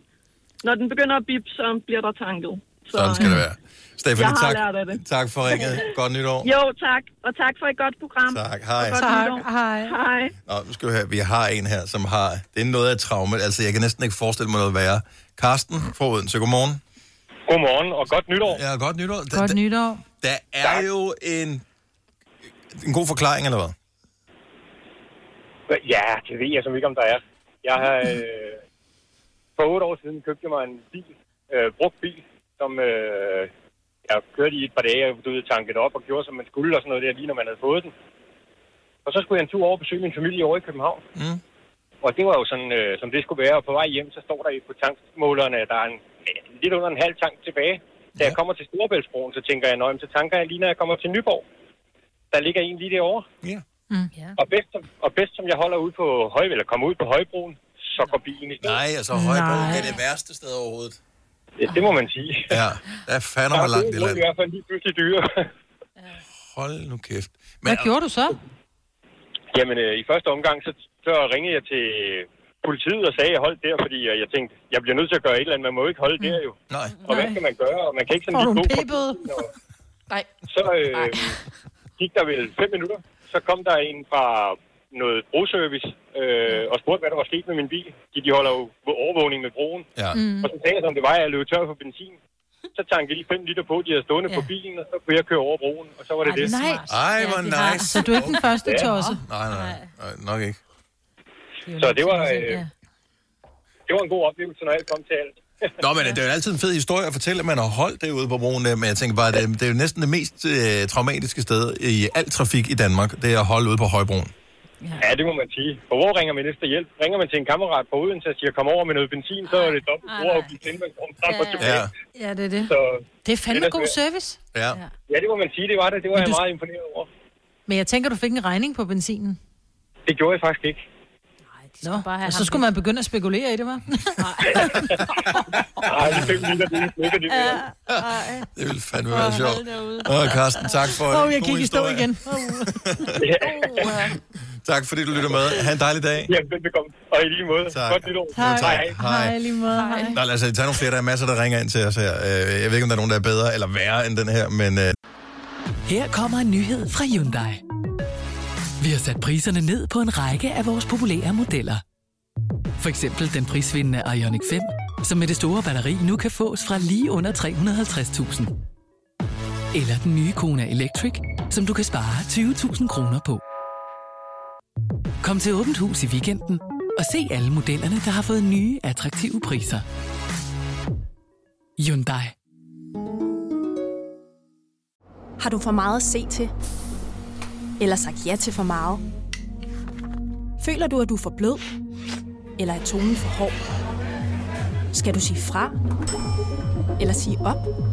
Når den begynder at bip, så bliver der tanket. Så, Sådan skal det være. Stephanie, Jeg har tak, lært af det. tak for ringet. Godt nytår. Jo, tak. Og tak for et godt program. Tak. Hej. Godt Tak. nytår. Hej. Hej. Nå, nu skal vi høre. Vi har en her, som har... Det er noget af et traume. Altså, jeg kan næsten ikke forestille mig noget værre. Karsten fra Odense, godmorgen. Godmorgen, og godt nytår. Ja, godt nytår. Der, Godt nytår. der er jo en... En god forklaring, eller hvad? Ja, det ved jeg som ikke, om der er. Jeg har... Øh, for otte år siden købte jeg mig en bil, øh, brugt bil, som øh, jeg kørte i et par dage, og du ved, tankede op og gjorde, som man skulle, og sådan noget der, lige når man havde fået den. Og så skulle jeg en tur over og besøge min familie over i København. Mm. Og det var jo sådan, øh, som det skulle være. Og på vej hjem, så står der på tankmålerne, at der er en, ja, lidt under en halv tank tilbage. Da jeg kommer til Storebæltsbroen, så tænker jeg, nøjem, så tanker jeg lige, når jeg kommer til Nyborg. Der ligger en lige derovre. Ja. Mm. Og, bedst, som- og bedst som jeg holder ud på høj, eller kommer ud på højbroen, så går bilen i. Nej, altså Højbro er det værste sted overhovedet. Ja, det må man sige. Ja, der er fandme mig langt i Det er land. i hvert fald lige pludselig dyre. Hold nu kæft. Hvad gjorde du så? Jamen, øh, i første omgang, så, så ringede jeg til politiet og sagde, at jeg holdt der, fordi jeg tænkte, jeg bliver nødt til at gøre et eller andet. Man må jo ikke holde der jo. Nej. Og hvad skal man gøre? Og man kan ikke sådan Får lige gå og- Nej. Så øh, gik der vel fem minutter. Så kom der en fra noget broservice øh, og spurgte, hvad der var sket med min bil. De, de holder jo overvågning med broen. Ja. Mm. Og så sagde jeg, som det var, at jeg løb tør for benzin. Så tankede jeg lige 5 liter på, de havde stående ja. på bilen, og så kunne jeg køre over broen, og så var det det. Nej. Ej, hvor nice. Så du er ikke den første Ja. tosse? Nej, nej, nej, nok ikke. Så det var, øh, det var en god oplevelse, når alt kom til alt. Nå, men det er jo altid en fed historie at fortælle, at man har holdt derude på broen. Men jeg tænker bare, det, det er jo næsten det mest øh, traumatiske sted i al trafik i Danmark, det er at holde ude på Højbroen. Ja, det må man sige. For hvor ringer man efter hjælp? Ringer man til en kammerat på Odense og siger, kom over med noget benzin, så er det dobbelt brugerafgift, inden man kommer frem og tilbage. Ja. Ja, det er det. Så, Det er fandme god service. Ja. ja, det må man sige, det var det. Det var Men jeg du- meget imponeret over. Men jeg tænker, du fik en regning på benzinen. Det gjorde jeg faktisk ikke. Nå, og så skulle man begynde at spekulere i det, var? Ej, de fem liter, det er ikke det. Ja. Det ville fandme være sjovt. Åh, Carsten, tak for Åh, en jeg gik i stå igen. Tak fordi du lytter med. Ha' en dejlig dag. Ja, velbekomme. Og i lige måde. Tak. Godt nytår. Hej. Tak. Hej. Hej, lige måde. Hej. Nå, lad os tage nogle flere. Der er masser, der ringer ind til os her. Øh, Jeg ved ikke, om der er nogen, der er bedre eller værre end den her, men øh, Her kommer en nyhed fra Hyundai. Vi har sat priserne ned på en række af vores populære modeller. For eksempel den prisvindende Ioniq 5, som med det store batteri nu kan fås fra lige under 350.000. Eller den nye Kona Electric, som du kan spare 20.000 kroner på. Kom til Åbent Hus i weekenden og se alle modellerne, der har fået nye, attraktive priser. Hyundai. Har du for meget at se til? Eller sagt ja til for meget? Føler du, at du er for blød? Eller er tonen for hård? Skal du sige fra? Eller sige op?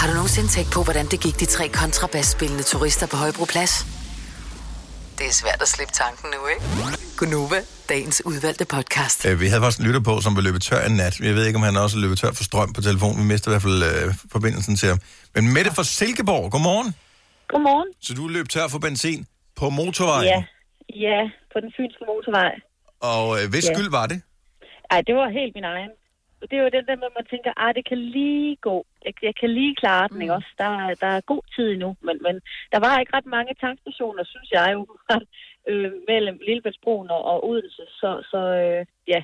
Har du nogensinde tænkt på, hvordan det gik de tre kontrabasspillende turister på Højbroplads? Det er svært at slippe tanken nu, ikke? Gunova, dagens udvalgte podcast. Øh, Vi havde faktisk en lytter på, som var løbet tør en nat. Jeg ved ikke, om han også løbet tør for strøm på telefonen. Vi mistede i hvert fald øh, forbindelsen til ham. Men Mette fra Silkeborg, godmorgen. Godmorgen. Så du løb tør for benzin på motorvejen. Ja, ja, på den fynske motorvej. Og øh, hvis Ja. skyld var det? Ej, det var helt min egen. Det er jo den der med, at man tænker, ah, det kan lige gå. Jeg, jeg kan lige klare den, mm. ikke også? Der, er- der er god tid endnu. Men, men der var ikke ret mange tankstationer, synes jeg jo, øh, mellem Lillebæltsbroen og, og Odense. Så, så øh, ja.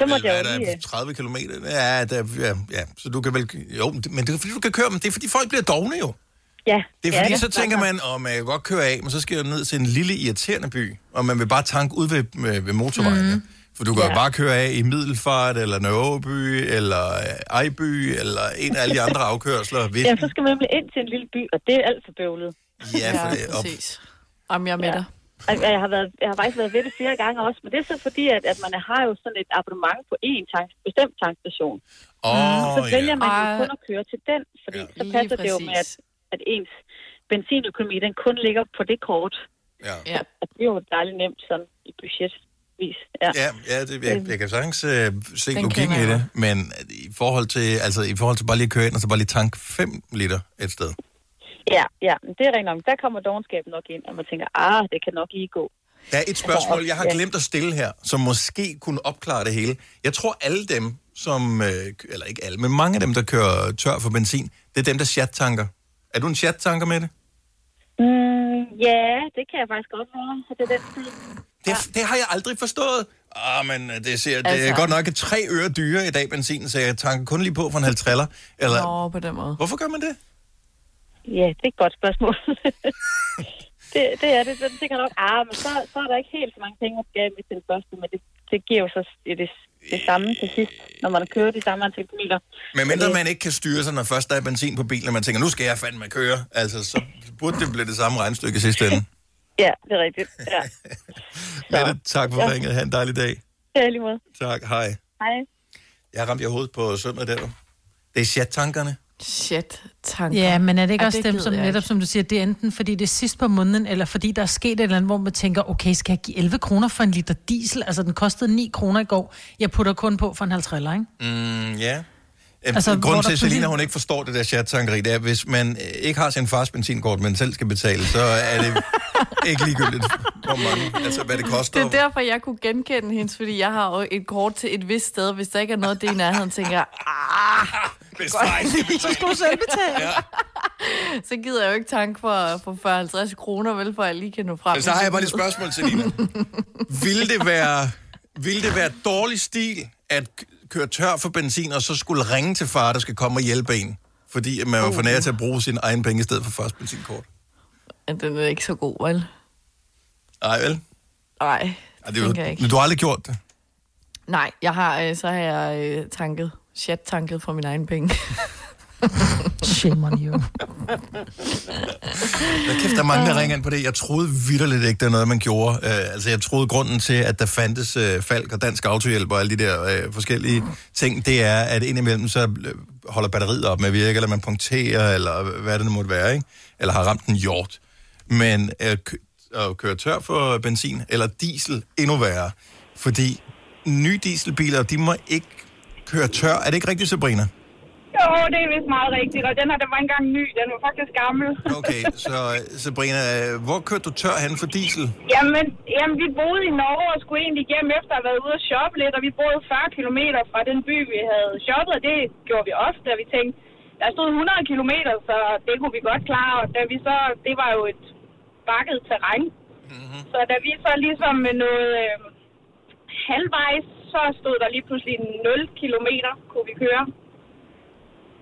så måtte jeg Hvad jo lige... der 30 km? Ja, der, ja, ja, så du kan vel... Jo, men det er fordi, du kan køre, men det er fordi, folk bliver dogne jo. Ja. Det er fordi, ja, så tænker man, om jeg kan godt køre af, men så skal jeg ned til en lille irriterende by, og man vil bare tanke ud ved, ved, ved motorvejen. Mm. For du kan ja. Ja. jo bare køre af i Middelfart, eller Nørreby, eller øh, Ejby, eller en af alle de andre afkørsler. Hvis... Ja, så skal man nemlig ind til en lille by, og det er alt for bøvlet. Ja, for det, og, præcis. Jamen, jeg er med dig. Og Jeg har, været, jeg har faktisk været ved det flere gange også, men det er så fordi, at, at man har jo sådan et abonnement på én tank, bestemt tankstation. Åh, og så vælger man jo kun at køre til den, fordi så Lige passer det jo med, at, at ens benzinøkonomi, den kun ligger på det kort. Ja. ja. Og det er jo dejligt nemt sådan i budget. Vis. Ja, Ja, ja det, jeg, jeg kan sagtens øh, se Den logikken i det, men i forhold til, altså, i forhold til bare lige at køre ind og så bare lige tanke 5 liter et sted. ja, ja, det er rent nok. Der kommer dogenskaben nok ind, og man tænker, ah, det kan nok lige gå. Der er et spørgsmål, jeg har glemt at stille her, som måske kunne opklare det hele. Jeg tror, alle dem, som... Øh, eller ikke alle, men mange af dem, der kører tør for benzin, det er dem, der chat-tanker. Er du en chat-tanker med det? Mm, ja, det kan jeg faktisk godt være. Det er den Det, det har jeg aldrig forstået. Ah, men øh, det, ser, det er Altså- godt nok et tre øre dyre i dag, benzin, så jeg tanker kun lige på for en halv triller. Eller, Nå, på den måde. Hvorfor gør man det? Ja, det er et godt spørgsmål. det, det er det. Den tænker nok, ah, men så, så er der ikke helt så mange penge at skabe til det første, men det, det giver jo så det, det, det samme til sidst, når man kører de samme antal kilometer. Men mindre man ikke kan styre sig, når først der er benzin på bilen, og man tænker, nu skal jeg fandme køre. Altså, så burde det blive det samme regnstykke i sidste ende. Ja, det er rigtigt. Ja, Mette, tak for Ja. ringet. Ha' en dejlig dag. er lige måde. Tak, hej. Hej. Jeg ramte jeg hovedet på søndag der. Det er chat-tankerne. Shit, tanker. Ja, men er det ikke Ej, også det dem, som netop, som du siger, det er enten fordi det er sidst på måneden, eller fordi der er sket et eller andet, hvor man tænker, okay, skal jeg give 11 kroner for en liter diesel? Altså, den kostede 9 kroner i går. Jeg putter kun på for en halv triller, ikke? Mm, ja. Altså, Grunden til, at Selina hun ikke forstår det der chat-tankeri, det er, hvis man øh, ikke har sin fars benzinkort, men selv skal betale, så er det ikke ligegyldigt, hvor mange, altså hvad det koster. Det er derfor, jeg kunne genkende hendes, fordi jeg har jo et kort til et vist sted. Hvis der ikke er noget, det er i nærheden, tænker jeg, ah, Hvis så skal du selv betale. Ja. så gider jeg jo ikke tanke for, for 40-50 kroner, vel, for at jeg lige kan nå frem. Men så har jeg bare lige et spørgsmål til Lina. Vil det være, vil det være dårlig stil at køre tør for benzin, og så skulle ringe til far, der skal komme og hjælpe en? Fordi man var for nær til at bruge sin egen penge i stedet for fars benzinkort. Ja, Den er ikke så god, vel? Nej, vel? Nej, Ej, det det jo, ikke. men du har aldrig gjort det. Nej, jeg har, øh, så har jeg øh, tanket, chat-tanket for min egen penge. Shame on you. Der kæft, der er mange, der ringer ind på det. Jeg troede vidderligt ikke, det er noget, man gjorde. Uh, altså, jeg troede, grunden til, at der fandtes øh, uh, Falk og Dansk Autohjælp og alle de der uh, forskellige ting, det er, at indimellem så holder batteriet op med at virke, eller man punkterer, eller hvad det nu måtte være, ikke? Eller har ramt en hjort. Men uh, at køre tør for benzin, eller diesel, endnu værre. Fordi nye dieselbiler, de må ikke køre tør. Er det ikke rigtigt, Sabrina? Jo, det er vist meget rigtigt, og den her, den var engang ny, den var faktisk gammel. Okay, så Sabrina, øh, hvor kørte du tør hen for diesel? Jamen, jamen, vi boede i Norge og skulle egentlig hjem efter at have været ude at shoppe lidt, og vi boede 40 km fra den by, vi havde shoppet, og det gjorde vi ofte, og vi tænkte, der stod 100 km, så det kunne vi godt klare, og da vi så, det var jo et bakket terræn, mm-hmm. så da vi så ligesom med noget øh, halvvejs, så stod der lige pludselig 0 km, kunne vi køre.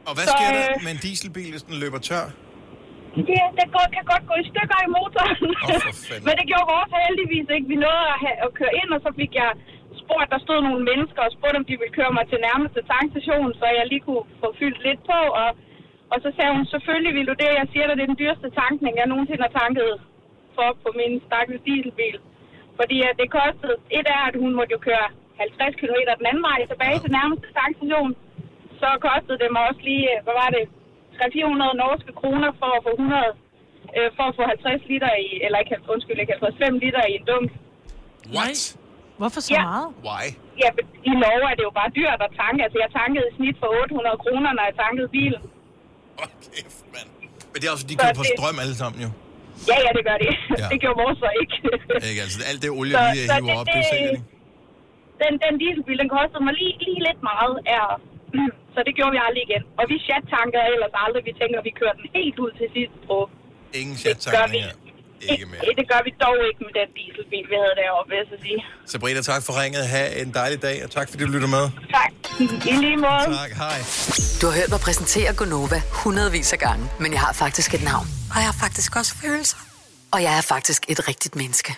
Og hvad Så, sker der øh, med en dieselbil, hvis den løber tør? Det, det går, kan godt gå i stykker i motoren. fanden. Men det gjorde vores heldigvis ikke. Vi nåede at, have, at køre ind, og så fik jeg spurgt, der stod nogle mennesker og spurgte, om de ville køre mig til nærmeste tankstation, så jeg lige kunne få fyldt lidt på. Og, og så sagde hun, selvfølgelig vil du det. Jeg siger dig, det er den dyreste tankning, jeg nogensinde har tanket for på min stakkels dieselbil. Fordi at det kostede, et er, at hun måtte jo køre 50 km den anden vej tilbage til nærmeste tankstation. Så kostede det mig også lige, øh, hvad var det, 300-400 norske kroner for at få 100, øh, for at få 50 liter i, eller ikke, 50, undskyld, ikke 50, 5 liter i en dunk. What? Hvorfor så Ja. meget? Why? Ja, i Norge er det jo bare dyrt at tanke. Altså, jeg tankede i snit for 800 kroner, når jeg tankede bilen. Men det er også, de kører på strøm alle sammen jo. Ja, ja, det gør det. Ja. Det gjorde vores så ikke. Ikke? Altså, alt det olie, Så- vi så hiver det- op, det det- sælger de. Den, den dieselbil, den kostede mig lige, lige lidt meget. Er, så det gjorde vi aldrig igen. Og vi chat-tankede ellers aldrig. Vi tænker, vi kører den helt ud til sidst på. Ingen chat-tankninger. Ikke mere. Det gør vi dog ikke med den dieselbil, vi havde deroppe, vil jeg så sige. Sabrina, tak for ringet. Ha' en dejlig dag, og tak fordi du lytter med. Tak. I lige måde. Tak, hej. Du har hørt mig præsentere Gonova hundredvis af gange, men jeg har faktisk et navn. Og jeg har faktisk også følelser. Og jeg er faktisk et rigtigt menneske.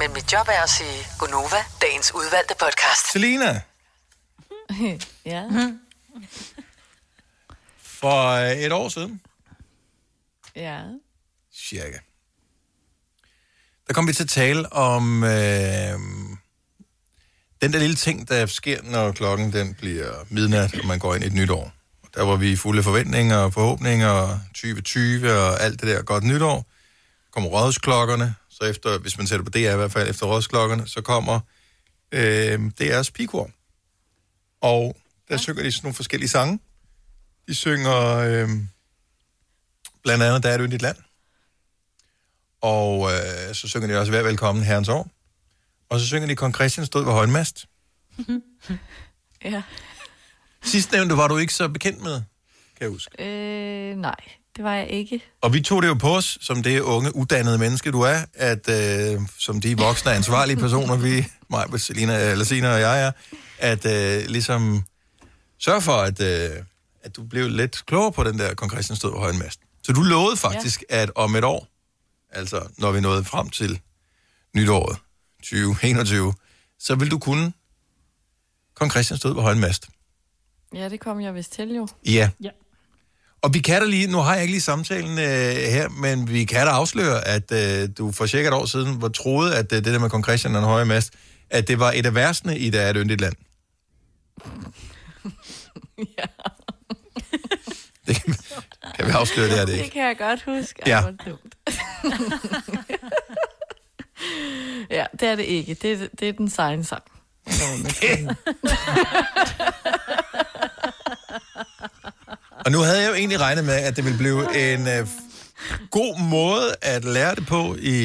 Men mit job er at sige Gonova, dagens udvalgte podcast. Selina, ja. for øh, et år siden, Ja. cirka, der kom vi til at tale om øh, den der lille ting, der sker, når klokken den bliver midnat, og man går ind i et nyt år. Der var vi fulde af forventninger og forhåbninger, og 2020 og alt det der godt nytår. kommer rådsklokkerne, så efter, hvis man sætter på DR i hvert fald, efter rådsklokkerne, så kommer øh, DR's pigekor. Og der synger de sådan nogle forskellige sange. De synger øh, blandt andet Der er du i dit land. Og øh, så synger de også Vær velkommen herrens år. Og så synger de Kong Christian stod ved højmast. ja. Sidstnævnte var du ikke så bekendt med, kan jeg huske. Øh, nej, det var jeg ikke. Og vi tog det jo på os, som det unge, uddannede menneske, du er, at øh, som de voksne, ansvarlige personer, vi, mig, Selina, eller Sina og jeg er, at øh, ligesom sørge for, at, øh, at du blev lidt klogere på den der Kong Christian stod ved højmast. Så du lovede faktisk, ja. at om et år, altså når vi nåede frem til nytåret 2021, så vil du kunne Kong Christian stod ved højmast. Ja, det kom jeg vist til jo. Ja. ja. Og vi kan da lige, nu har jeg ikke lige samtalen øh, her, men vi kan da afsløre, at øh, du for cirka et år siden var troet, at øh, det der med kong Christian og den høje mast, at det var et af versene i, der er et yndigt land. Ja. det kan, kan vi afsløre, det er det ikke. Det kan jeg godt huske. Ja. Ej, dumt. ja, det er det ikke. Det er, det er den segne sang. Og nu havde jeg jo egentlig regnet med, at det ville blive en øh, god måde at lære det på i,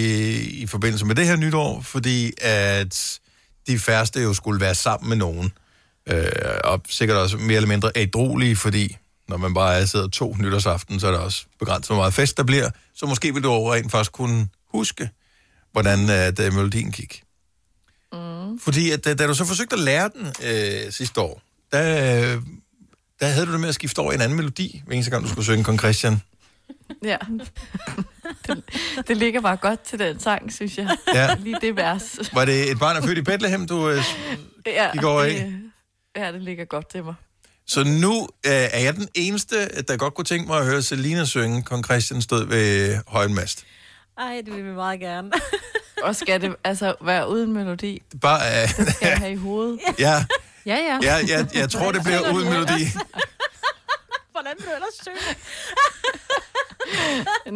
i forbindelse med det her nytår, fordi at de færreste jo skulle være sammen med nogen. Øh, og sikkert også mere eller mindre ædrolige, fordi når man bare er sidder to nytårsaften, så er der også begrænset, hvor meget fest der bliver. Så måske vil du rent faktisk kunne huske, hvordan at, uh, melodien gik. Mm. Fordi at, da, da du så forsøgte at lære den øh, sidste år, der, der havde du det med at skifte over en anden melodi, hver eneste gang du skulle synge Kong Christian. Ja. Det, det ligger bare godt til den sang, synes jeg. Ja. Lige det vers. Var det et barn, der er født i Bethlehem, du øh, ja, gik over i? det, ja, det ligger godt til mig. Så nu øh, er jeg den eneste, der godt kunne tænke mig at høre Selina synge Kong Christian stod ved højmast. Ej, det vil vi meget gerne. Og skal det altså være uden melodi? Bare, øh, Det skal jeg have i hovedet. ja, Ja, ja. ja, ja, jeg tror, det bliver uden melodi. Hvordan vil du ellers synge?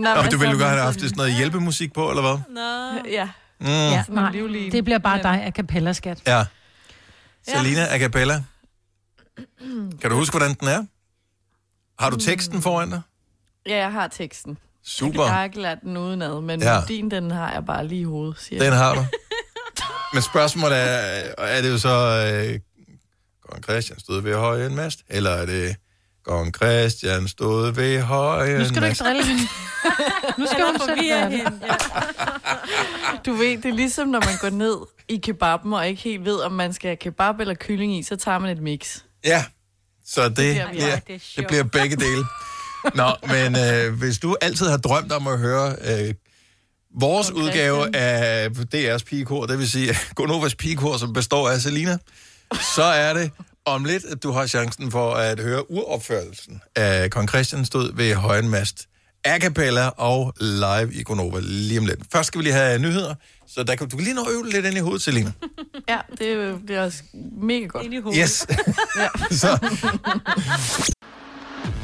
Nå, Og du ville jo godt have haft sådan noget hjælpemusik på, eller hvad? Nå. Ja. Mm. Ja, nej, det bliver bare dig a cappella, skat. Ja. Selina a cappella. Kan du huske, hvordan den er? Har du teksten foran dig? Ja, jeg har teksten. Super. Jeg har ikke lært den udenad, men Ja. melodien, den har jeg bare lige i hovedet, siger Den jeg. har du. Men spørgsmålet er, er det jo så, øh, Christian stod ved høje en mast, eller er det Kong Christian stod ved høje Nu skal du ikke drille hende. Nu skal hun selv forvirre hende. Ja. Du ved, det er ligesom, når man går ned i kebaben, og ikke helt ved, om man skal have kebab eller kylling i, så tager man et mix. Ja, så det, det, bliver vi- det, det bliver begge dele. Nå, men øh, hvis du altid har drømt om at høre øh, vores Kong udgave af DR's pigekor, det vil sige Gonovas pigekor, som består af Selina, så er det om lidt, at du har chancen for at høre uropførelsen af Kong Christian stod ved højen mast. A cappella og live i Gonova lige om lidt. Først skal vi lige have nyheder, så der kan, du kan lige nå at øve lidt ind i hovedet, Selina. Ja, det er, jo- det er også mega godt. Ind i hovedet. Yes. Ja. så,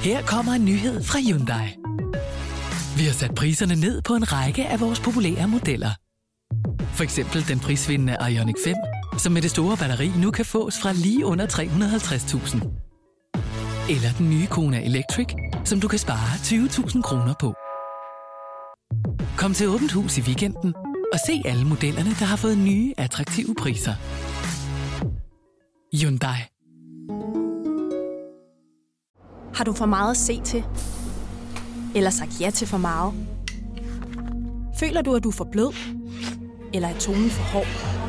Her kommer en nyhed fra Hyundai. Vi har sat priserne ned på en række af vores populære modeller. For eksempel den prisvindende Ioniq 5, som med det store batteri nu kan fås fra lige under 350.000. Eller den nye Kona Electric, som du kan spare 20.000 kroner på. Kom til Åbent Hus i weekenden og se alle modellerne, der har fået nye, attraktive priser. Hyundai. Har du for meget at se til? Eller sagt ja til for meget? Føler du, at du er for blød? Eller er tonen for hård?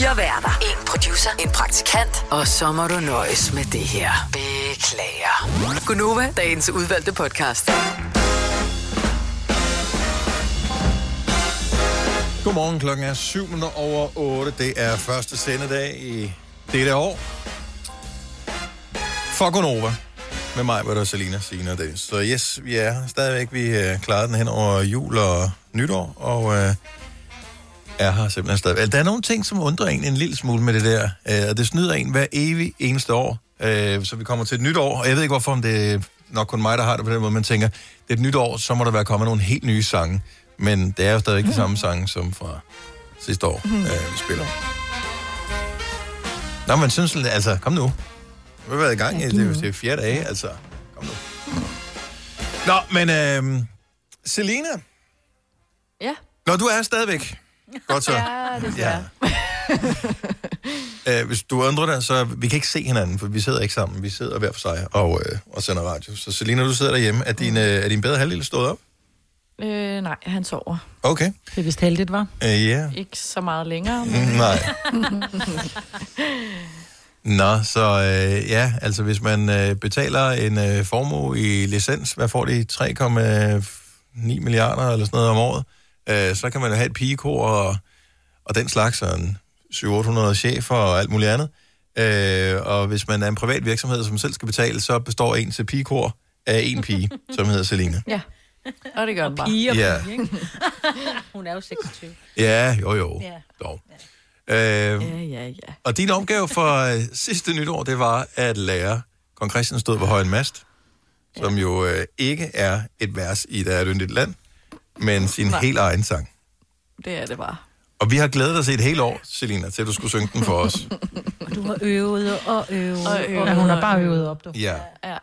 Fire værter. En producer. En praktikant. Og så må du nøjes med det her. Beklager. Gunova, dagens udvalgte podcast. Godmorgen, klokken er 7 minutter over 8. Det er første sendedag i dette år. For Gonova. Med mig, hvor der er Selina, Signe og Dennis. Så yes, vi er stadigvæk. Vi øh, klarede den hen over jul og nytår, og øh, er her simpelthen stadigvæk. Der er nogle ting, som undrer en en lille smule med det der, øh, og det snyder en hver evig eneste år. Øh, så vi kommer til et nyt år, og jeg ved ikke, hvorfor om det er nok kun mig, der har det på den måde, man tænker, det er et nyt år, så må der være kommet nogle helt nye sange. Men det er jo stadig de samme sange som fra sidste år, øh, vi spiller. Nå, men synes, altså, kom nu. Vi har været i gang, i- det er det er fjerde dage, altså, kom nu. Nå, men øh, Selina, Ja. Nå, du er stadigvæk. Godt så. Ja, det er Øh, hvis du undrer dig, så vi kan ikke se hinanden, for vi sidder ikke sammen. Vi sidder hver for sig og, øh, og sender radio. Så Selina, du sidder derhjemme. Er din, øh, er din bedre halvdel stået op? Øh, nej, han sover. Okay. Det er vist heldigt, var. Øh, ja. Ikke så meget længere. Mm, nej. Nå, så øh, ja, altså hvis man øh, betaler en øh, formue i licens, hvad får de? 3,9 milliarder eller sådan noget om året, øh, så kan man jo have et pigekor og, og den slags, og en 700-800 chefer og alt muligt andet. Øh, og hvis man er en privat virksomhed, som selv skal betale, så består en til pigekor af en pige, som hedder Selina. Ja. Og det gør den bare. Pige og Ja. pige, ikke? Hun er jo 26. Ja, jo jo. Ja. Dog. Øh, Ja, ja, ja. Og din opgave for øh, sidste nytår, det var at lære Kong Christian stod ved højen mast, som jo øh, ikke er et vers i Der er et yndigt land, men sin Nej. helt egen sang. Det er det bare. Og vi har glædet os i et helt år, Selina, til at du skulle synge den for os. Og du har øvet og øvet. Og øvet. Ja, hun har bare øvet op, du. Ja. Ja.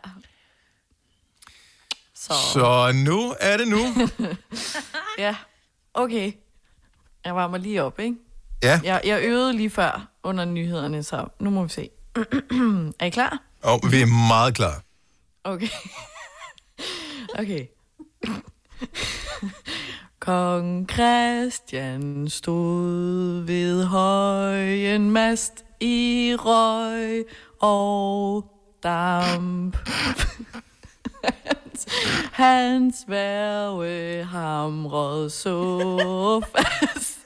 Så. Så nu er det nu. Ja, okay. Jeg varmer lige op, ikke? Ja. Jeg, jeg øvede lige før under nyhederne, så nu må vi se. er I klar? Og vi er meget klar. Okay. okay. Kong Christian stod ved højen mast i røg og damp. hans, hans værve hamrede så fast,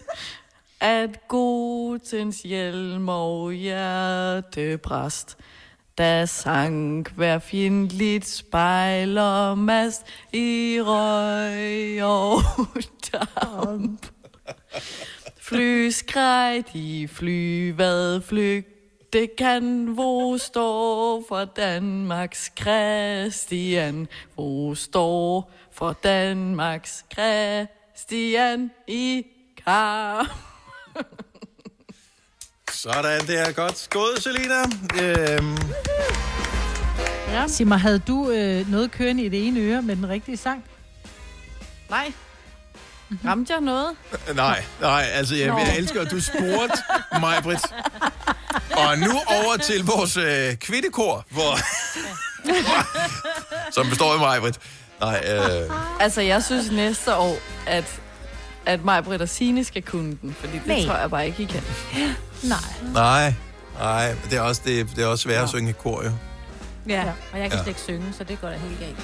at godtens hjelm og hjertebræst, der sank hver fjendtligt spejl og mast i røg og damp. Fly skreg de fly, hvad flygte kan, hvor står for Danmarks Christian, hvor står for Danmarks Christian i kamp. Sådan, det er godt gået, Selina. Øhm, Ja. Sig mig, havde du øh, noget kørende i det ene øre med den rigtige sang? Nej. Ramte jeg noget? nej, nej, altså jeg, Nå. jeg elsker, at du spurgte mig, Britt. Og nu over til vores øh, kvittekor, hvor, som består af mig, Britt. Nej, øh, Altså, jeg synes næste år, at, at mig, Britt og Signe skal kunne den, fordi det Nej. tror jeg bare ikke, I kan. Nej. nej, nej, det er også, det, det er også svært at synge i kor, jo. Ja, og jeg kan Ja. slet ikke synge, så det går da helt galt.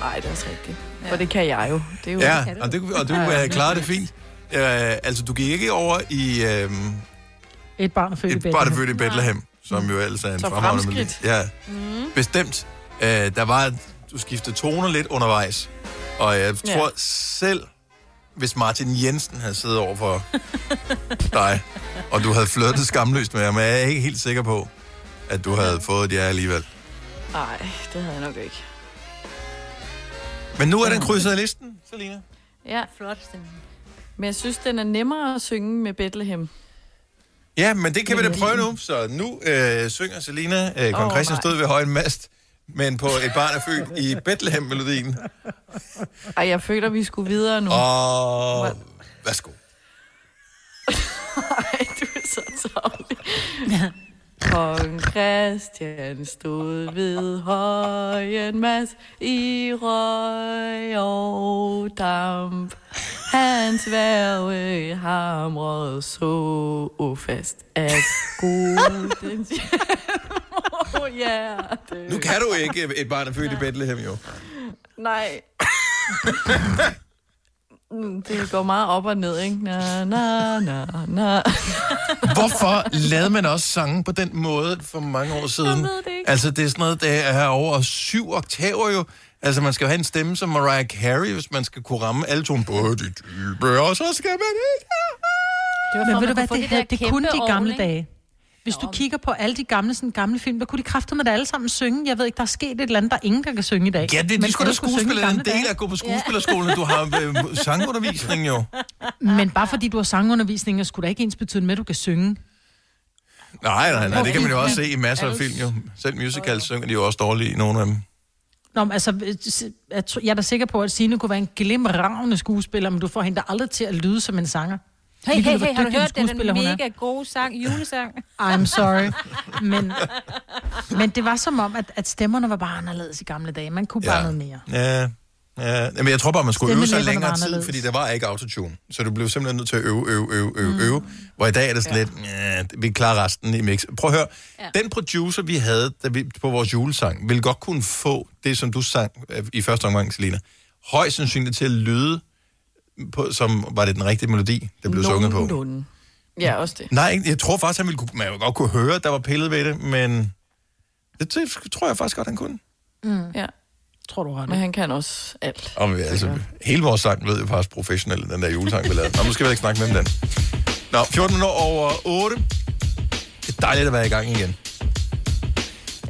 Nej, det er også rigtigt. Ja. Og det kan jeg jo. Det er jo Ja, kan og, det, og du Ja, ja. øh, klarede det fint. Øh, altså, du gik ikke over i øh, Et barn født i et Bethlehem. barn født i Bethlehem, som jo ellers er en Så fremragende fremskridt. melodi. Ja, Mm. bestemt. Øh, der var, du skiftede toner lidt undervejs. Og jeg Ja. tror selv, hvis Martin Jensen havde siddet over for dig, og du havde flirtet skamløst med ham, er jeg ikke helt sikker på, at du havde fået et ja alligevel. Nej, det havde jeg nok ikke. Men nu er den krydset af listen, Selina. Ja. Flot stemning. Men jeg synes, den er nemmere at synge med Bethlehem. Ja, men det kan vi da prøve nu. Så nu øh, synger Selina, øh, Kong Åh, Christian stod ved højen mast, men på et barn er født i Bethlehem-melodien. Ej, jeg føler, vi skulle videre nu. Og værsgo. Ej, du er så tavlig. Kong Christian stod ved højen mas i røg og damp. Hans værve hamrede så fast, at gudens hjerte... Nu kan du ikke et barn er født i Bethlehem, jo. Nej. Mm, Det går meget op og ned, ikke? Na, na, na, na. Hvorfor lavede man også sange på den måde for mange år siden? ved det ikke. Altså, det er sådan noget, der er over syv oktaver jo. Altså, man skal jo have en stemme som Mariah Carey, hvis man skal kunne ramme alle tonen på de dybe, og så skal man ikke... Det var Men for, ved du hvad, det, det det, det kunne de gamle dage. Hvis du kigger på alle de gamle, sådan gamle film, der kunne de kræfte med det alle sammen synge. Jeg ved ikke, der er sket et eller andet, der er ingen, der kan synge i dag. Ja, det er Men de sgu da. En del af at gå på skuespillerskolen, du har øh, sangundervisning jo. Men bare fordi du har sangundervisning, er sgu da ikke ens betydende med, at du kan synge. Nej, nej, nej, det kan man jo også se i masser af film jo. Selv musicals synger de jo også dårligt i nogle af dem. Nå, men altså, øh, jeg er da sikker på, at Signe kunne være en glimragende skuespiller, men du får hende aldrig til at lyde som en sanger. Hey, hey, hey, har du hørt den er. mega gode sang, julesang? I'm sorry. Men, men det var som om, at, at stemmerne var bare anderledes i gamle dage. Man kunne bare Ja. noget mere. Ja, ja. Men jeg tror bare, man skulle øve sig længere tid, anderledes. fordi der var ikke autotune. Så du blev simpelthen nødt til at øve, øve, øve, øve, mm. øve. Hvor i dag er det sådan lidt, ja, vi klarer resten i mix. Prøv at høre, ja. den producer, vi havde da vi, på vores julesang, ville godt kunne få det, som du sang øh, i første omgang, Selina, højst sandsynligt til at lyde, på, som var det den rigtige melodi, der blev sunget på. Nogenlunde. Ja, også det. Nej, jeg tror faktisk, han ville kunne, man ville godt kunne høre, at der var pillet ved det, men det, det tror jeg faktisk godt, han kunne. Mm. Ja. Tror du ret. Men han kan også alt. Og vi, altså, hele vores sang ved jeg faktisk professionelt, den der julesang, vi lavede. Nå, nu skal vi ikke snakke med om den. Nå, 14 år over 8. Det er dejligt at være i gang igen.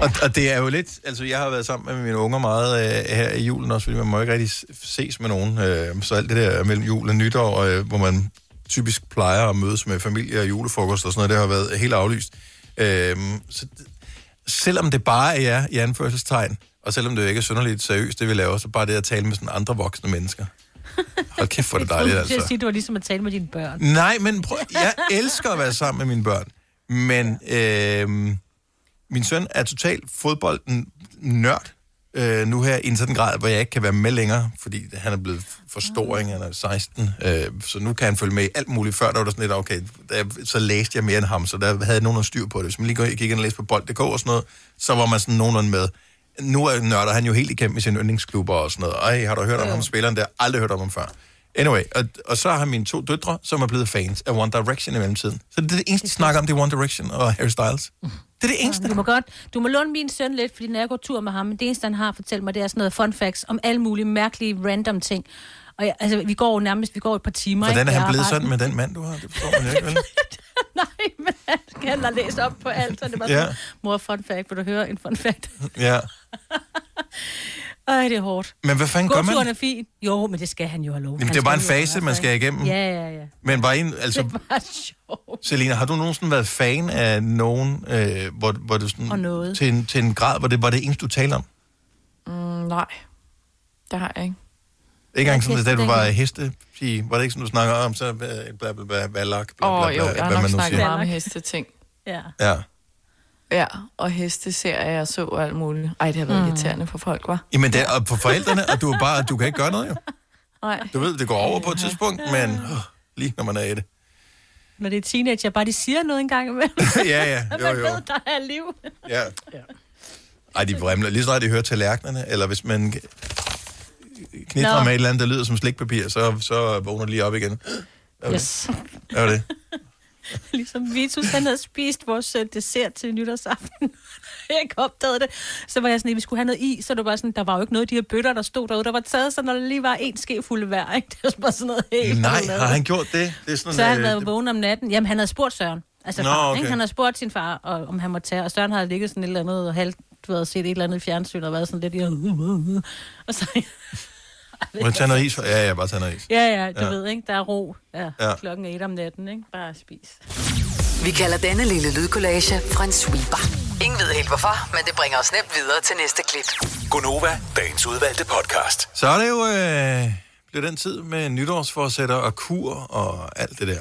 Og, og det er jo lidt, altså jeg har været sammen med mine unger meget øh, her i julen også, fordi man må ikke rigtig ses med nogen. Øh, så alt det der mellem jul og nytår, øh, hvor man typisk plejer at mødes med familie og julefrokost og sådan noget, det har været helt aflyst. Øh, så selvom det bare er jer i anførselstegn, og selvom det jo ikke er synderligt seriøst, det vi laver, så bare det at tale med sådan andre voksne mennesker. Hold kæft, hvor det dejligt, Jeg altså. troede, sige, det var ligesom at tale med dine børn. Nej, men prøv, jeg elsker at være sammen med mine børn. Men øh, min søn er totalt fodbolden nørd øh, nu her i en sådan grad, hvor jeg ikke kan være med længere, fordi han er blevet for stor, ikke? han er 16, øh, så nu kan han følge med i alt muligt. Før der var der sådan lidt, okay, der, så læste jeg mere end ham, så der havde jeg nogen styr på det. Hvis man lige gik ind og læste på bold.dk og sådan noget, så var man sådan nogenlunde med. Nu er nørder han jo helt igennem i sine yndlingsklubber og sådan noget. Ej, har du hørt om ham spilleren der? Aldrig hørt om ham før. Anyway, og, og så har mine to døtre, som er blevet fans af One Direction i mellemtiden. Så det er det eneste, de snakker om, det er One Direction og Harry Styles. Det er det eneste. Du må godt, du må låne min søn lidt, fordi når jeg går tur med ham, det eneste, han har at fortælle mig, det er sådan noget fun facts om alle mulige mærkelige, random ting. Og jeg, altså, vi går jo nærmest, vi går et par timer. Hvordan er han blevet sådan med den mand, du har? Det forstår man ikke, vel? Nej, men han skal have læst op på alt, så det var Ja. sådan, mor, fun fact, vil du høre en fun fact? Ja. Ej, det er hårdt. Men hvad fanden gør man? Gåturen er fin. Jo, men det skal han jo have lov. Jamen, Han det er bare en fase, man skal igennem. Ja, ja, ja. Men var en, altså, Det var sjovt. Selina, har du nogensinde været fan af nogen, øh, hvor, hvor det sådan, Og noget. Til, en, til en grad, hvor det var det eneste, du talte om? Mm, nej, det har jeg ikke. Ikke engang sådan, heste, da du var hestepige. Var det ikke sådan, du snakker om, så øh, bla bla bla, valak, bla Åh, bla oh, bla, jo, jeg har hvad nok man nu snakket siger. meget om hesteting. Ja. Ja. Ja, og hesteserier og så og alt muligt. Ej, det har været mm. irriterende for folk, var. Jamen, det er for forældrene, og du, er bare, du kan ikke gøre noget, jo. Nej. Du ved, det går over på et tidspunkt, men øh, lige når man er i det. Når det er teenager, bare de siger noget engang imellem. ja, ja, Og jo, man jo. ved, der er liv. Ja. Ej, de vrimler. Lige så snart de hører tallerkenerne, eller hvis man knitrer med et eller andet, der lyder som slægtpapir, så, så vågner de lige op igen. Det? Yes. Er det? ligesom Vitus, han havde spist vores øh, dessert til nytårsaften. jeg ikke opdagede det. Så var jeg sådan, at vi skulle have noget i, så det var sådan, der var jo ikke noget af de her bøtter, der stod derude. Der var taget, så når der lige var en ske fuld hver, ikke? Det var bare sådan noget helt Nej, har han gjort det? det er sådan, Så har han øh, været vågen om natten. Jamen, han havde spurgt Søren. Altså Nå, far, okay. ikke? Han har spurgt sin far, og, om han må tage. Og Søren havde ligget sådan et eller andet, og halvt, du ved, set et eller andet i fjernsyn, og været sådan lidt i... Og så... Må jeg tage noget is? Ja, ja, bare tage noget is. Ja, ja, du Ja. ved, ikke? Der er ro ja, Ja. klokken et om natten, ikke? Bare spis. Vi kalder denne lille lydkollage en sweeper. Ingen ved helt hvorfor, men det bringer os nemt videre til næste klip. Gonova, dagens udvalgte podcast. Så er det jo øh, blevet den tid med nytårsforsætter og kur og alt det der.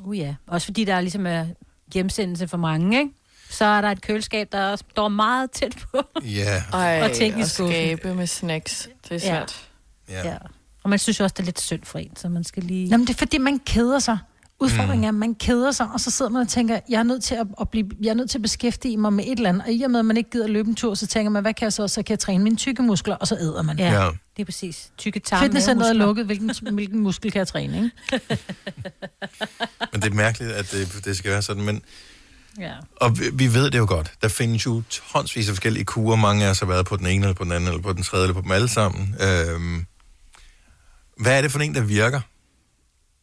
Uh ja, også fordi der ligesom er hjemsendelse for mange, ikke? Så er der et køleskab, der står meget tæt på. Ja. Ej, og ting i skabe med snacks. Det er Ja. svært. Ja. ja. Og man synes jo også, det er lidt synd for en, så man skal lige... Nå, men det er fordi, man keder sig. Udfordringen er, at man keder sig, og så sidder man og tænker, jeg er nødt til at, at blive, jeg er nødt til at beskæftige mig med et eller andet. Og i og med, at man ikke gider løbe en tur, så tænker man, hvad kan jeg så? Så kan jeg træne mine tykke muskler, og så æder man. Ja, Ja. det er præcis. Tykke tarme. Fitnesscenteret er mavemuskler. lukket, hvilken, hvilken muskel kan jeg træne, ikke? Men det er mærkeligt, at det, det skal være sådan. Men, Ja. og vi, vi ved det jo godt. Der findes jo tonsvis af forskellige kurer. Mange af os har været på den ene, eller på den anden, eller på den tredje, eller på dem alle sammen. Øhm, hvad er det for en, der virker?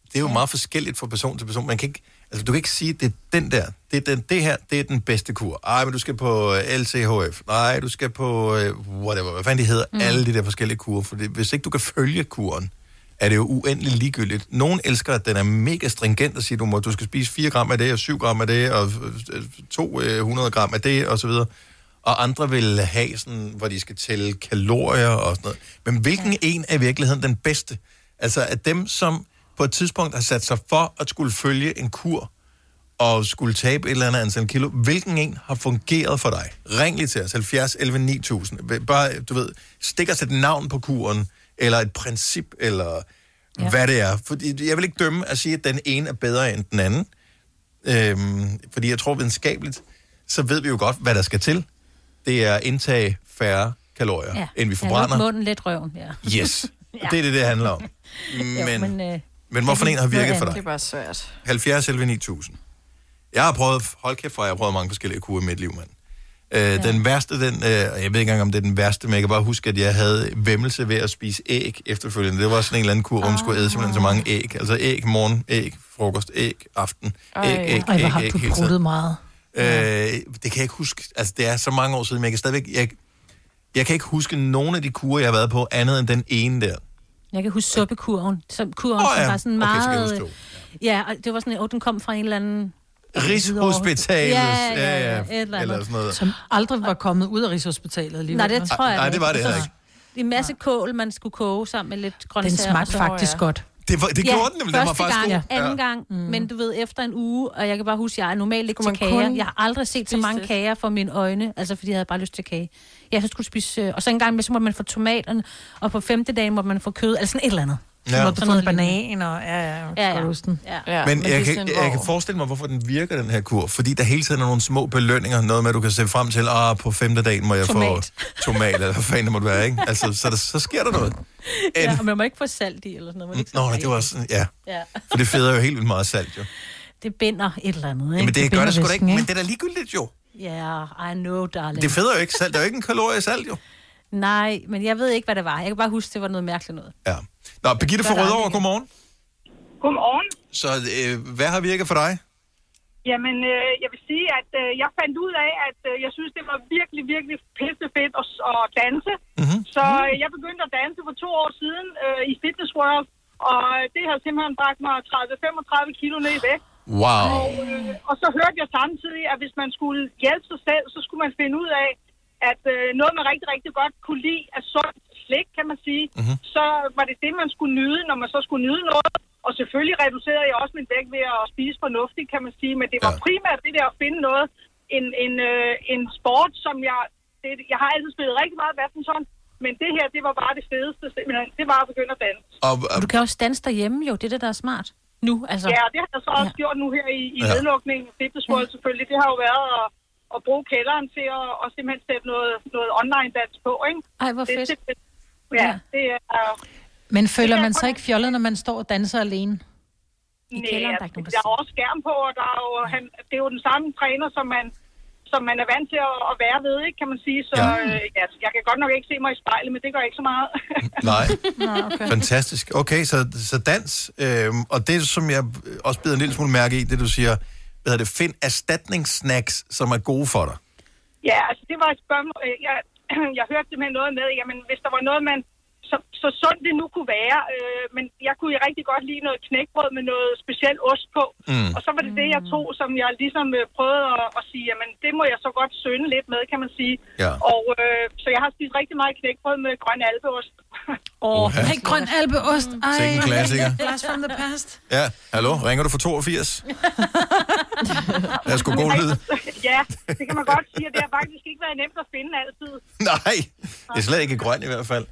Det er jo meget forskelligt fra person til person. Man kan ikke, altså, du kan ikke sige, at det er den der. Det, er den, det her, det er den bedste kur. Ej, men du skal på øh, LCHF. Nej, du skal på øh, whatever. Hvad fanden de hedder? Mm. Alle de der forskellige kurer. For det, hvis ikke du kan følge kuren, er det jo uendeligt ligegyldigt. Nogen elsker, at den er mega stringent og siger, du, må, du skal spise 4 gram af det, og 7 gram af det, og øh, 200 gram af det, og så videre. Og andre vil have sådan, hvor de skal tælle kalorier og sådan noget. Men hvilken en er i virkeligheden den bedste? Altså, at dem, som på et tidspunkt har sat sig for at skulle følge en kur, og skulle tabe et eller andet antal kilo, hvilken en har fungeret for dig? Ring lige til os, 70 11 9000. Bare, du ved, stik os et navn på kuren, eller et princip, eller ja. hvad det er. Fordi jeg vil ikke dømme at sige, at den ene er bedre end den anden. Øhm, fordi jeg tror videnskabeligt, så ved vi jo godt, hvad der skal til. Det er indtage færre kalorier, ja. end vi Ja, forbrænder. luk munden lidt røven, ja. Yes. Ja. ja. Det er det, det handler om. Jo, Men, men, øh, men hvorfor en har virket for dig? Det er bare svært. 70 11 9000. Jeg har prøvet, hold kæft for, jeg har prøvet mange forskellige kurer i mit liv, mand. Øh, ja. Den værste, den, øh, og jeg ved ikke engang, om det er den værste, men jeg kan bare huske, at jeg havde vemmelse ved at spise æg efterfølgende. Det var sådan en eller anden kur, hvor man skulle æde simpelthen så mange æg. Altså æg morgen, æg frokost, æg aften, æg, æg, æg, Ej, hvor æg, har æg, du hele tiden. bruttet meget. Øh, det kan jeg ikke huske. Altså, det er så mange år siden, men jeg kan stadigvæk... Jeg, jeg kan ikke huske nogen af de kurer, jeg har været på, andet end den ene der. Jeg kan huske suppekurven. Som, kurven, oh, ja. som var sådan Okay, så kan jeg meget... huske ja, og det var sådan, at den kom fra en eller anden... Rigshospitalet. Ja, ja, ja, et eller. Eller sådan noget. Som aldrig var kommet ud af Rigshospitalet alligevel. Nej, det tror jeg Nej, det var det ikke. heller Så- En masse kål, man skulle koge sammen med lidt Den grøntsager. smagte og så- faktisk godt. Det, var, det ja, gjorde den, nemlig. den var første faktisk gang, god. anden gang, mm. men du ved, efter en uge, og jeg kan bare huske, jeg er normalt ikke til kager. Jeg har aldrig set så mange det? kager for mine øjne, altså fordi jeg havde bare lyst til kage. Jeg så skulle spise, øh, og så en gang med, så måtte man få tomaterne, og på femte dag måtte man få kød, eller sådan et eller andet. Så Ja. måtte du Sådan få en noget banan, og ja, ja, Ja, ja. Ja. Ja, Men, det jeg, kan, sådan, jeg kan forestille mig, hvorfor den virker, den her kur. Fordi der hele tiden er nogle små belønninger. Noget med, at du kan se frem til, at på femte dagen må jeg Tomat. få tomat, eller hvad fanden det måtte være, ikke? Altså, så, der, så sker der noget. Ja, og man må ikke få salt i, eller sådan noget. Man må ikke Nå, nej, det var sådan, ja. Ja. For det feder jo helt vildt meget salt, jo. Det binder et eller andet, ikke? Jamen, det, gør det sgu da ikke, men det er da ligegyldigt, jo. Ja, I know, darling. Det feder jo ikke salt. Der er jo ikke en kalorie i salt, jo. Nej, men jeg ved ikke, hvad det var. Jeg kan bare huske, det var noget mærkeligt noget. Ja. Nå, Birgitte fra Rødovre, godmorgen. Godmorgen. Så øh, hvad har virket for dig? Jamen, øh, jeg vil sige, at øh, jeg fandt ud af, at øh, jeg synes, det var virkelig, virkelig pisse fedt at, at danse. Mm-hmm. Så øh, jeg begyndte at danse for to år siden øh, i Fitness World, og det har simpelthen bragt mig 30-35 kilo ned i vægt. Wow. Og, øh, og så hørte jeg samtidig, at hvis man skulle hjælpe sig selv, så skulle man finde ud af, at øh, noget, man rigtig, rigtig godt kunne lide af sundt slik, kan man sige, Mhm. så var det det, man skulle nyde, når man så skulle nyde noget. Og selvfølgelig reducerede jeg også min vægt ved at spise fornuftigt, kan man sige. Men det var Ja. primært det der at finde noget, en, en, øh, en sport, som jeg... Det, jeg har altid spillet rigtig meget badminton, men det her, det var bare det fedeste. Det var at begynde at danse. Og, Og du kan også danse derhjemme jo, det er det, der er smart. Nu, altså. Ja, det har jeg så også Ja. gjort nu her i, i Ja. ja. nedlukningen. Fitness World selvfølgelig. Det har jo været at, at bruge kælderen til at, at simpelthen sætte noget, noget online-dans på, ikke? Ej, hvor Det er fedt. simpelthen- Ja, Ja. det er... Men føler man godt- ikke fjollet, når man står og danser alene? I Nej, kælderen, der er altså, nogen, der der er også skærm på, og der er jo, han, det er jo den samme træner, som man, som man er vant til at, at være ved, ikke, kan man sige. Så Ja. ja. øh, ja, jeg kan godt nok ikke se mig i spejlet, men det gør ikke så meget. Nej, Nå, okay. fantastisk. Okay, så, så dans, øh, og det, som jeg også bider en lille smule mærke i, det du siger, hvad hedder det, find erstatningssnacks, som er gode for dig. Ja, altså det var et spørgsmål. øh, Jeg, jeg hørte simpelthen noget med, jamen hvis der var noget, man så, så sundt det nu kunne være. Øh, men jeg kunne rigtig godt lide noget knækbrød med noget speciel ost på. Mm. Og så var det det, jeg tog, som jeg ligesom øh, prøvede at, at sige, jamen det må jeg så godt sønde lidt med, kan man sige. Ja. Og øh, så jeg har spist rigtig meget knækbrød med grøn alpeost. Åh, oh, hey, grøn alpeost. Ej, en klassiker. Blast from the past. Ja, hallo, ringer du for 82? Jeg skulle god lyd. ja, det kan man godt sige, det har faktisk ikke været nemt at finde altid. Nej, det er slet ikke grøn i hvert fald.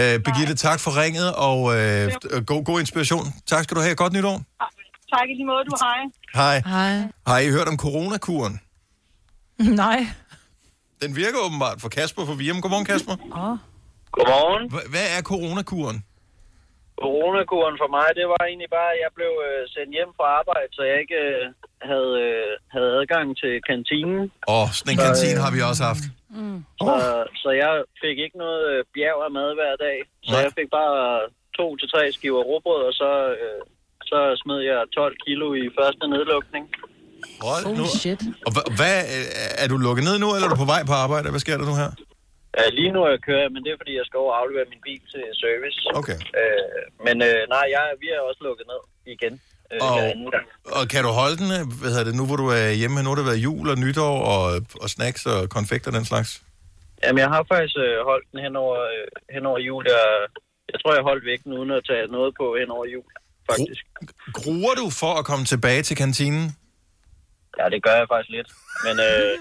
Uh, Birgitte, tak for ringet, og uh, god, god inspiration. Tak skal du have. Godt nytår. Tak i lige måde, du hej. Hej. Hej. Har I hørt om coronakuren? Nej. Den virker åbenbart for Kasper for Virum. Godmorgen, Kasper. Oh. Godmorgen. H- hvad er coronakuren? Coronakuren for mig, det var egentlig bare, at jeg blev øh, sendt hjem fra arbejde, så jeg ikke øh, havde, øh, havde adgang til kantinen. Åh, oh, sådan en Så, kantine øh, har vi også haft. Så, så jeg fik ikke noget øh, bjerg af mad hver dag. Så jeg fik bare to til tre skiver råbrød, og så, øh, så smed jeg 12 kilo i første nedlukning. Hold Holy nu. shit. Og hva- hvad, er du lukket ned nu, eller er du på vej på arbejde? Hvad sker der nu her? Ja, lige nu er jeg kører, men det er fordi, jeg skal over og aflevere min bil til service. Okay. Øh, men øh, nej, jeg, vi er også lukket ned igen. Øh, Og, og kan du holde den, hvad hedder det, nu hvor du er hjemme, nu har det været jul og nytår og, og snacks og konfekter og den slags? Jamen, jeg har faktisk øh, holdt den hen over, øh, hen over jul. Jeg, jeg tror, jeg holdt vægten uden at tage noget på hen over jul, faktisk. Gruer du for at komme tilbage til kantinen? Ja, det gør jeg faktisk lidt. Men øh,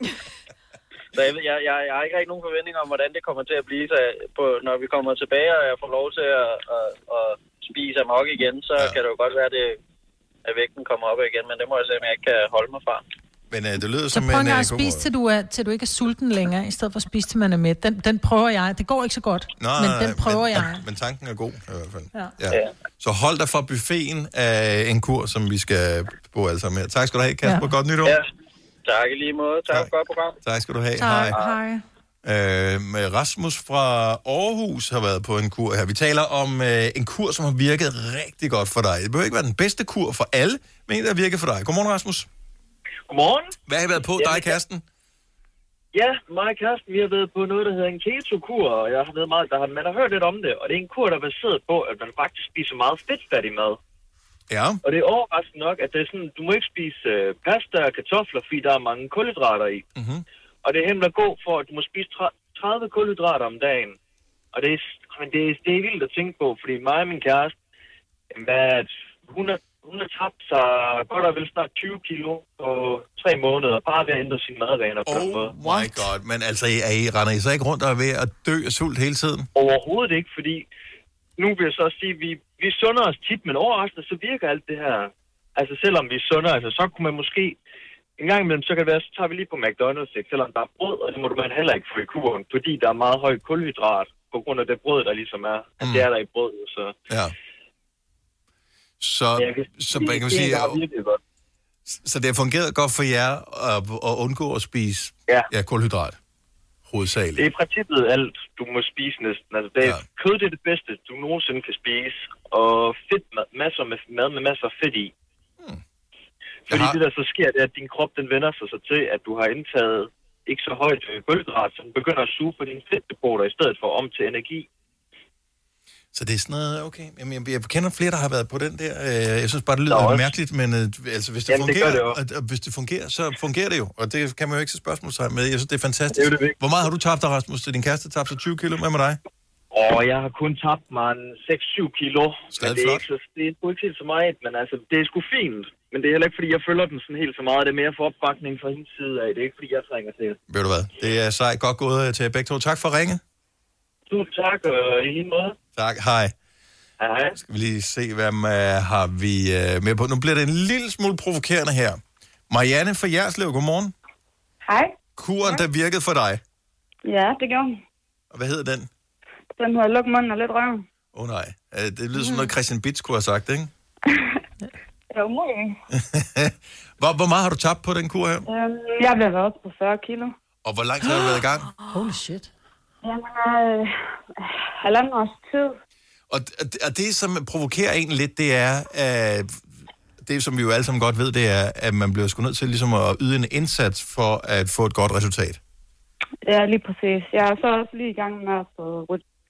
så jeg, jeg, jeg, jeg har ikke rigtig nogen forventninger om, hvordan det kommer til at blive. Så jeg- på, når vi kommer tilbage, og jeg får lov til at, at, at spise amok igen, så ja. kan det jo godt være, at, det, at vægten kommer op igen. Men det må jeg se, om jeg ikke kan holde mig fra. Men øh, det lyder Så som prøv en en gang øh, at spise, til du, er, til du ikke er sulten længere, i stedet for at spise, til man er mæt. Den, den prøver jeg. Det går ikke så godt, Nej, men den prøver men, jeg. Men, tanken er god i hvert fald. Ja. Ja. Så hold dig for buffeten af en kur, som vi skal på alle sammen her. Tak skal du have, Kasper. Ja. Godt nytår. Ja, tak i lige måde. Tak for godt program. Tak skal du have. Tak, Hej. hej. Øh, med Rasmus fra Aarhus har været på en kur her. Vi taler om øh, en kur, som har virket rigtig godt for dig. Det behøver ikke være den bedste kur for alle, men en, der har virket for dig. Godmorgen, Rasmus. Godmorgen. Hvad har I været på, dig og kæresten? Ja, mig og kæresten, vi har været på noget, der hedder en keto-kur, og jeg har været meget, der har, man har hørt lidt om det, og det er en kur, der er baseret på, at man faktisk spiser meget fedtfattig mad. Ja. Og det er overraskende nok, at det er sådan, du må ikke spise øh, pasta og kartofler, fordi der er mange kulhydrater i. Mm-hmm. Og det er hemmeligt god for, at du må spise tre- 30 kulhydrater om dagen. Og det er, men det, er, det er vildt at tænke på, fordi mig og min kæreste, jamen, hvad, er hun, har, hun tabt sig godt og vel snart 20 kilo på tre måneder, bare ved at ændre sine madvaner på den måde. Oh my god. Men altså, er I, render I så ikke rundt og er ved at dø af sult hele tiden? Overhovedet ikke, fordi nu vil jeg så sige, vi, vi sunder os tit, men overraskende så virker alt det her. Altså selvom vi sunder, altså så kunne man måske en gang imellem, så kan det være, så tager vi lige på McDonald's, ikke? selvom der er brød, og det må man heller ikke få i kuren, fordi der er meget høj kulhydrat på grund af det brød, der ligesom er. Mm. Det er der i brødet, så... Ja. Så, kan så man kan sige, så det har fungeret godt for jer at, at undgå at spise ja. Ja, kulhydrat, hovedsageligt. Det er i princippet alt, du må spise næsten. Altså, det er, ja. Kød det er det bedste, du nogensinde kan spise. Og fedt, mad, masser med mad med masser af fedt i. Hmm. Fordi har- det, der så sker, det er, at din krop den vender sig så til, at du har indtaget ikke så højt kulhydrat, så den begynder at suge på dine fedtdepoter i stedet for om til energi. Så det er sådan noget, okay. Jamen, jeg, jeg kender flere, der har været på den der. Øh, Jeg synes bare, det Der lyder er også- mærkeligt, men øh, altså, hvis det Jamen, det fungerer, det og, og hvis det fungerer, så fungerer det jo. Og det kan man jo ikke så spørgsmålstegn med. Jeg synes, det er fantastisk. Det er det. Hvor meget har du tabt dig, Rasmus? Til din kæreste tabte sig 20 kilo. Hvad med dig? Og jeg har kun tabt mig en 6-7 kilo. Stadig men det er, flot. ikke så, det er sgu ikke helt så meget, men altså, det er sgu fint. Men det er heller ikke, fordi jeg følger den sådan helt så meget. Det er mere for opbakning fra hendes side af. Det er ikke, fordi jeg trænger til det. Ved du hvad? Det er sejt. Godt gået øh, til begge to. Tak for ringe. Tusind tak, og i lige måde. Tak. Hej. Hej. Skal vi lige se, hvem uh, har vi uh, med på. Nu bliver det en lille smule provokerende her. Marianne fra Jerslev, godmorgen. Hej. Kuren, der virkede for dig. Ja, det gjorde hun. Og hvad hedder den? Den hedder Luk munden og lidt røven. Åh oh, nej. Uh, det lyder som noget, Christian Bitz kunne have sagt, ikke? Det var muligt. hvor, hvor meget har du tabt på den kur her? Øhm, jeg blev været oppe på 40 kilo. Og hvor lang tid har du været i gang? Holy shit. Jamen, øh, halvanden års tid. Og, og, det, som provokerer en lidt, det er, uh, det som vi jo alle sammen godt ved, det er, at man bliver sgu nødt til ligesom at yde en indsats for at få et godt resultat. Ja, lige præcis. Jeg er så også lige i gang med at få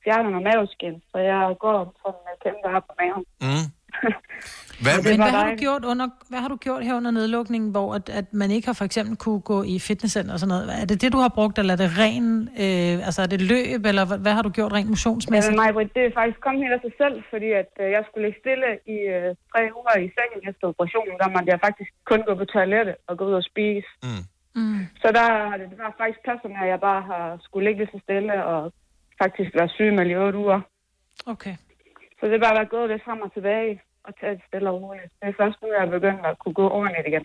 fjerner noget maveskin, så jeg går sådan med kæmpe op på maven. Mm. Hvad, Men hvad har, du gjort under, hvad har du gjort her under nedlukningen, hvor at, at man ikke har for eksempel kunne gå i fitnesscenter og sådan noget? Er det det, du har brugt, eller er det ren, øh, altså er det løb, eller hvad, hvad har du gjort rent motionsmæssigt? Men mig, det er faktisk kommet helt af sig selv, fordi at øh, jeg skulle ligge stille i øh, tre uger i sengen efter operationen, der måtte jeg faktisk kun gå på toilettet og gå ud og spise. Mm. Mm. Så der har det var faktisk passet med, at jeg bare har skulle ligge så stille og faktisk være syg med i otte uger. Okay. Så det har bare været gået lidt frem og tilbage og tage det stille og roligt. Det er først nu, jeg er begyndt at kunne gå ordentligt igen.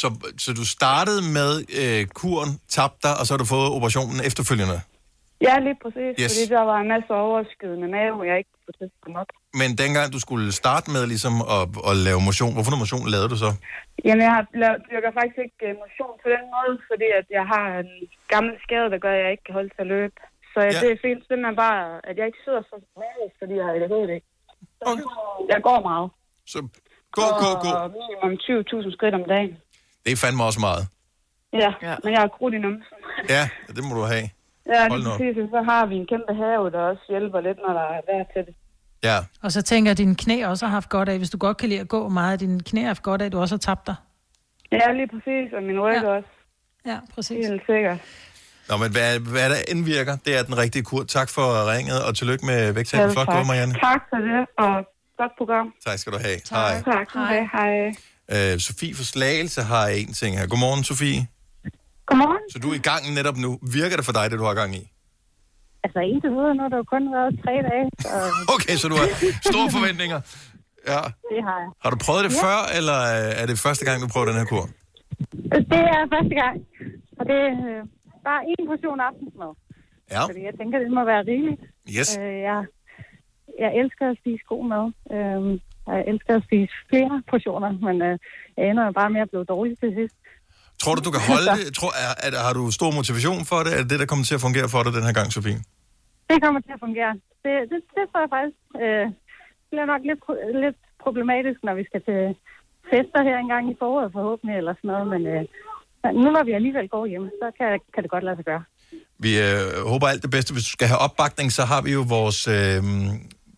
så, så du startede med øh, kuren, tabte dig, og så har du fået operationen efterfølgende. Ja, lige præcis, Yes. fordi der var en masse overskydende mave, jeg ikke kunne til at op. Men dengang du skulle starte med ligesom at, at lave motion, hvorfor motion lavede du så? Jamen, jeg har lavet, dyrker faktisk ikke øh, motion på den måde, fordi at jeg har en gammel skade, der gør, at jeg ikke kan holde til at løbe. Så ja. det er fint, simpelthen bare, at jeg ikke sidder så meget, fordi jeg har det ikke. Så Jeg går meget. Så gå, gå, gå. Og minimum 20.000 skridt om dagen. Det er fandme også meget. Ja, ja. men jeg har krudt i numsen. Ja, det må du have. Ja, Hold lige nu op. præcis. og Så har vi en kæmpe have, der også hjælper lidt, når der er vejr til det. Ja. Og så tænker jeg, at dine knæ også har haft godt af, hvis du godt kan lide at gå meget, at dine knæ har haft godt af, at du også har tabt dig. Ja, lige præcis, og min ryg ja. også. Ja, præcis. Helt sikkert. Nå, men hvad, hvad der end virker, det er den rigtige kur. Tak for ringet, og tillykke med. Selv Flot tak. gået, Marianne. Tak for det, og godt program. Tak skal du have. Hej. Tak. Hej. Hej. Øh, Sofie for Slagelse har en ting her. Godmorgen, Sofie. Godmorgen. Så du er i gang netop nu. Virker det for dig, det du har gang i? Altså, indtil videre, nu har der jo kun været tre dage, så Okay, så du har store forventninger. Ja. det har jeg. Har du prøvet det Ja. før, eller er det første gang, du prøver den her kur? Det er første gang, og det er øh, bare en portion aftensmad. Ja. Fordi jeg tænker, det må være rigeligt. Yes. Øh, jeg, jeg elsker at spise god mad. Øh, jeg elsker at spise flere portioner, men øh, jeg ender bare med at blive dårlig til sidst. Tror du, du kan holde det? Tror, er, er, har du stor motivation for det? Er det det, der kommer til at fungere for dig den her gang, Sofie? Det kommer til at fungere. Det, det, det tror jeg faktisk øh, bliver nok lidt, lidt problematisk, når vi skal til fester her engang i foråret forhåbentlig eller sådan noget. Men øh, nu når vi alligevel går hjem, så kan, kan det godt lade sig gøre. Vi øh, håber alt det bedste. Hvis du skal have opbakning, så har vi jo vores, øh,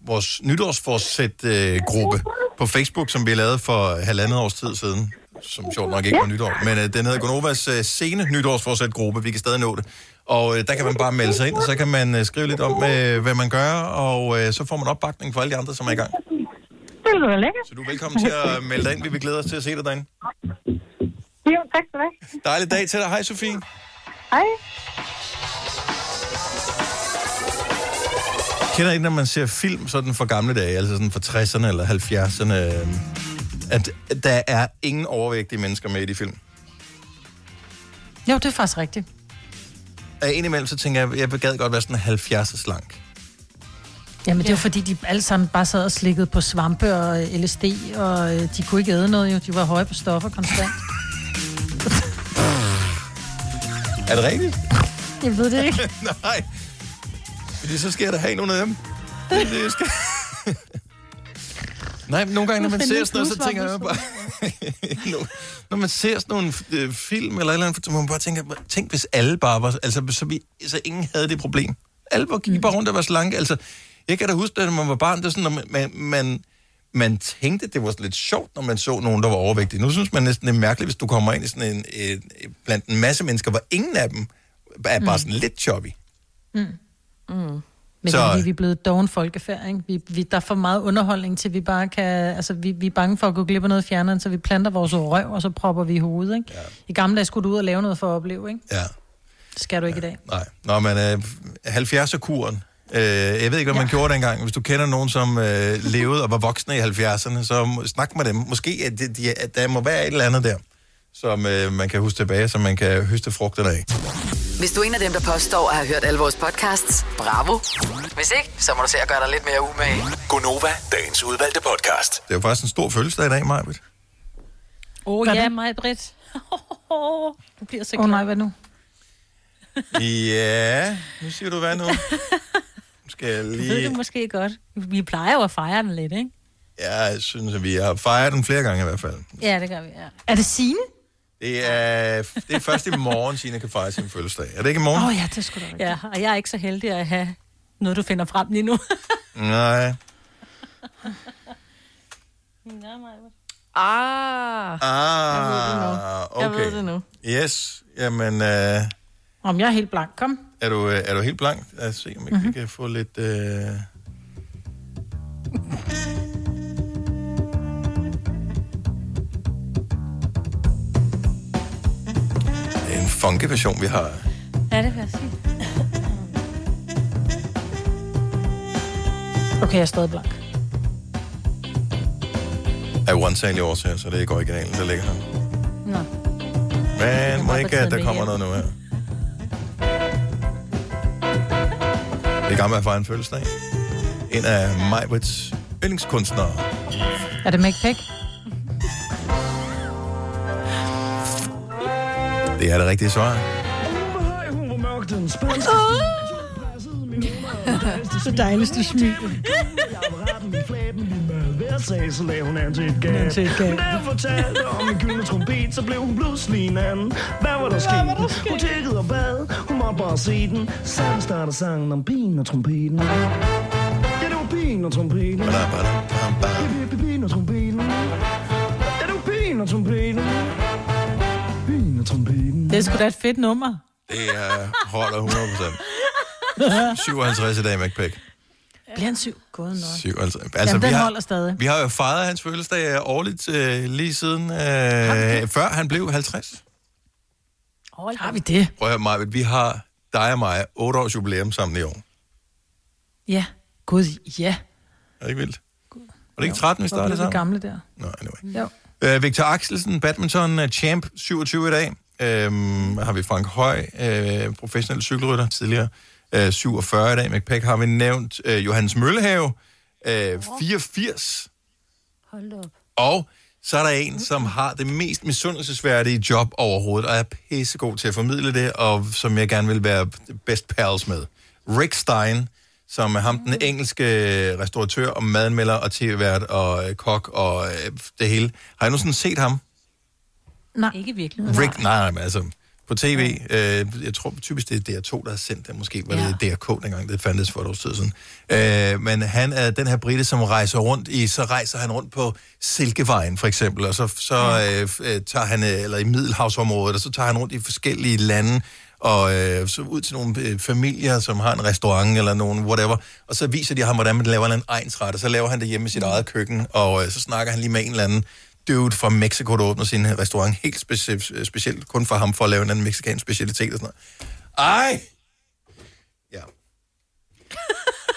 vores nytårsforsæt-gruppe på Facebook, som vi lavede for halvandet års tid siden. Som sjovt nok ikke var nytår. Men øh, den hedder Gonovas øh, sene nytårsforsæt-gruppe. Vi kan stadig nå det. Og øh, der kan man bare melde sig ind, og så kan man øh, skrive lidt om, øh, hvad man gør, og øh, så får man opbakning for alle de andre, som er i gang. Det lyder lækkert. Så du er velkommen til at melde dig ind. Vi vil glæde os til at se dig derinde. Jo, tak skal du have. Dejlig dag til dig. Hej, Sofie. Hej. Kender I, når man ser film sådan fra gamle dage, altså sådan fra 60'erne eller 70'erne, øh, at der er ingen overvægtige mennesker med i de film? Jo, det er faktisk rigtigt. Og indimellem så tænker jeg, jeg gad godt være sådan 70 slank. Jamen, det er jo fordi, de alle sammen bare sad og slikkede på svampe og LSD, og øh, de kunne ikke æde noget jo. De var høje på stoffer konstant. Er det rigtigt? Jeg ved det ikke. Nej. Fordi så skal jeg da have nogle af dem. Det, det, skal. Nej, men nogle gange, når man ser sådan noget, så tænker jeg bare... Når- når man ser sådan nogle øh, film eller et eller andet, så må man bare tænke, tænk hvis alle bare var... Altså, så, vi, så ingen havde det problem. Alle var, gik bare rundt og var slanke. Altså, jeg kan da huske, da man var barn, det er sådan, når man, man, man, man tænkte, det var lidt sjovt, når man så nogen, der var overvægtige. Nu synes man næsten, det er mærkeligt, hvis du kommer ind i sådan en, en, blandt en masse mennesker, hvor ingen af dem er bare sådan lidt choppy. Mm. Mm. Men Så- det er, vi er blevet doven folkefærd, ikke? Vi, vi, der er for meget underholdning til, vi bare kan... Altså, vi, vi er bange for at gå glip af noget fjerneren, så vi planter vores røv, og så propper vi i hovedet, ikke? Ja. I gamle dage skulle du ud og lave noget for at opleve, ikke? Ja. Det skal du ikke ja. i dag. Nej. Nå, men øh, 70'er-kuren. Øh, jeg ved ikke, hvad man ja. gjorde dengang. Hvis du kender nogen, som øh, levede og var voksne i 70'erne, så snak med dem. Måske at, de, de, at der må være et eller andet der, som øh, man kan huske tilbage, som man kan høste frugterne af. Hvis du er en af dem, der påstår at have hørt alle vores podcasts, bravo. Hvis ikke, så må du se at gøre dig lidt mere umage. Gonova, dagens udvalgte podcast. Det er jo faktisk en stor fødselsdag i dag, Majbet. Åh oh, ja, Britt. du bliver så Åh oh, nej, hvad nu? Ja, nu siger du hvad nu? Nu skal jeg Det ved lige... du måske godt. Vi plejer jo at fejre den lidt, ikke? Jeg synes, at vi har fejret den flere gange i hvert fald. Ja, det gør vi, ja. Er det Signe? Det er, det er først i morgen, Signe kan fejre sin fødselsdag. Er det ikke i morgen? Åh oh, ja, det skulle du Ja, og jeg er ikke så heldig at have Noget, du finder frem lige nu. Nej. Ah. Ah, okay. Jeg ved det nu. Yes, jamen, øh, Om jeg er helt blank, kom. er, du, øh, er du helt blank? Lad os se, om ikke mm-hmm. vi kan få lidt... Øh... Det er en funky version, vi har. Ja, det vil jeg sige. Okay, jeg er stadig blank. Af uansagelige årsager, så det er ikke originalen, der ligger her. Nå. Men må godt ikke, at der kommer noget nu her. Det i gang med at fejre en fødselsdag. En af Majbrits yndlingskunstnere. Er det McPack? Det er det rigtige svar. Så dejligt, du smiler. Hver sag, så lagde hun an til et An til et gab. gab. Men da jeg fortalte om en gyldne trompet, så blev hun pludselig en anden. Hvad var der sket? Hun tækkede og bad, hun måtte bare se den. Sådan starter sangen om pigen og trompeten. Ja, det var pigen og trompeten. Pigen og trompeten. Ja, det var pigen og trompeten. Pigen og trompeten. Det er sgu da et fedt nummer. Det er holder 100% 57 i dag, McPack. Bliver han syv? God nok. 57. Jamen, vi den har, holder stadig. Vi har jo fejret hans fødselsdag årligt øh, lige siden, øh, før han blev 50. Har vi det? Prøv at høre, Maja, vi har dig og mig 8 års jubilæum sammen i år. Ja. Gud, ja. Er det ikke vildt? Var det ikke 13, vi startede sammen? gamle der? Nå, anyway. Jo. Øh, Victor Axelsen, badminton øh, champ, 27 i dag. Øhm, har vi Frank Høj, øh, professionel cykelrytter tidligere, øh, 47 i dag. McPack har vi nævnt. Øh, Johannes Møllehave, øh, 84. Hold op. Og så er der en, som har det mest misundelsesværdige job overhovedet, og er pissegod til at formidle det, og som jeg gerne vil være best pals med. Rick Stein, som er ham, den engelske restauratør og madmelder og tv-vært og øh, kok og øh, det hele. Har I nogensinde set ham? Nej. Ikke virkelig. Rick, nej, nej, men altså på tv, øh, jeg tror typisk det er DR2, der har sendt det, måske. Var det? DRK dengang, det fandtes for et års tid siden. Øh, men han er den her brite, som rejser rundt i, så rejser han rundt på Silkevejen for eksempel, og så, så øh, øh, tager han, øh, eller i Middelhavsområdet, og så tager han rundt i forskellige lande, og øh, så ud til nogle øh, familier, som har en restaurant eller nogen whatever, og så viser de ham, hvordan man laver en egensret, og så laver han det hjemme i sit eget køkken, og øh, så snakker han lige med en eller anden dude fra Mexico, der åbner sin restaurant helt speci- specielt, kun for ham, for at lave en anden mexicansk specialitet og sådan noget. Ej! Ja.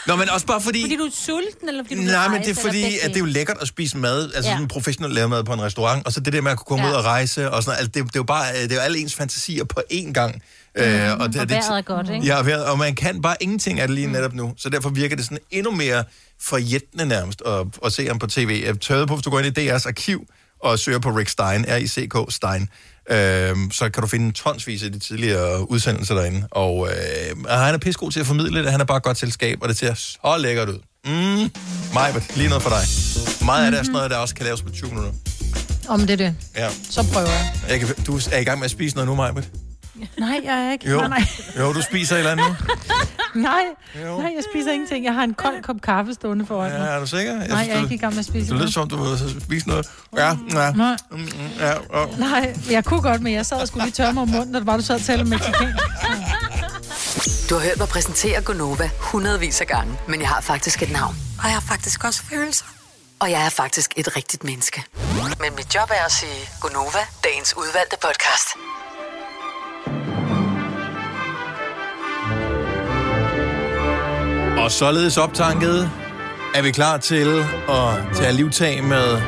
Nå, men også bare fordi... Fordi du er sulten, eller fordi du Nej, men det er fordi, at det er jo lækkert at spise mad, altså Ja. sådan professionelt lavet mad på en restaurant, og så det der med at kunne komme Ja. ja. ud og rejse, og sådan noget, altså, det, det, er jo bare, det er jo alle ens fantasier på én gang. Mm, og det, vejret er godt, ikke? Ja, vejret, og man kan bare ingenting af det lige netop nu, så derfor virker det sådan endnu mere forjættende nærmest at, at se ham på tv. Jeg tørrede på, hvis du går ind i DR's arkiv og søger på Rick Stein, R-I-C-K Stein, øhm, så kan du finde tonsvis af de tidligere udsendelser derinde. Og øh, og han er pissegod til at formidle det, han er bare godt selskab, og det ser så lækkert ud. Mm, Majbert, lige noget for dig. Meget af det er sådan noget, der også kan laves på 20 minutter. Om det er det. Ja. Så prøver jeg. Jeg kan, du er i gang med at spise noget nu, Majbert? Nej, jeg er ikke. Jo. Nej, nej. jo, du spiser et eller andet. Nej, nej, jeg spiser ingenting. Jeg har en kold kop kaffe stående foran mig. Ja, er du sikker? Nej, synes, jeg er du- ikke i gang med at spise Du lyder som, du vil spise noget. Ja, ja. Nej. Mm, mm, ja, og... Nej, jeg kunne godt, men jeg sad og skulle lige tørre mig om munden, når det var, du sad og talte om mexicansk. Du har hørt mig præsentere Gonova hundredvis af gange, men jeg har faktisk et navn. Og jeg har faktisk også følelser. Og jeg er faktisk et rigtigt menneske. Men mit job er at sige Gonova, dagens udvalgte podcast. Og således optanket er vi klar til at tage livtag med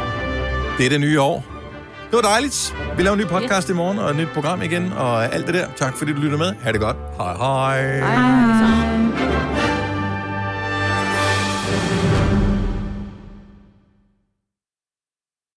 dette nye år. Det var dejligt. Vi laver en ny podcast i morgen og et nyt program igen og alt det der. Tak fordi du lytter med. Ha' det godt. Hej hej. Hej.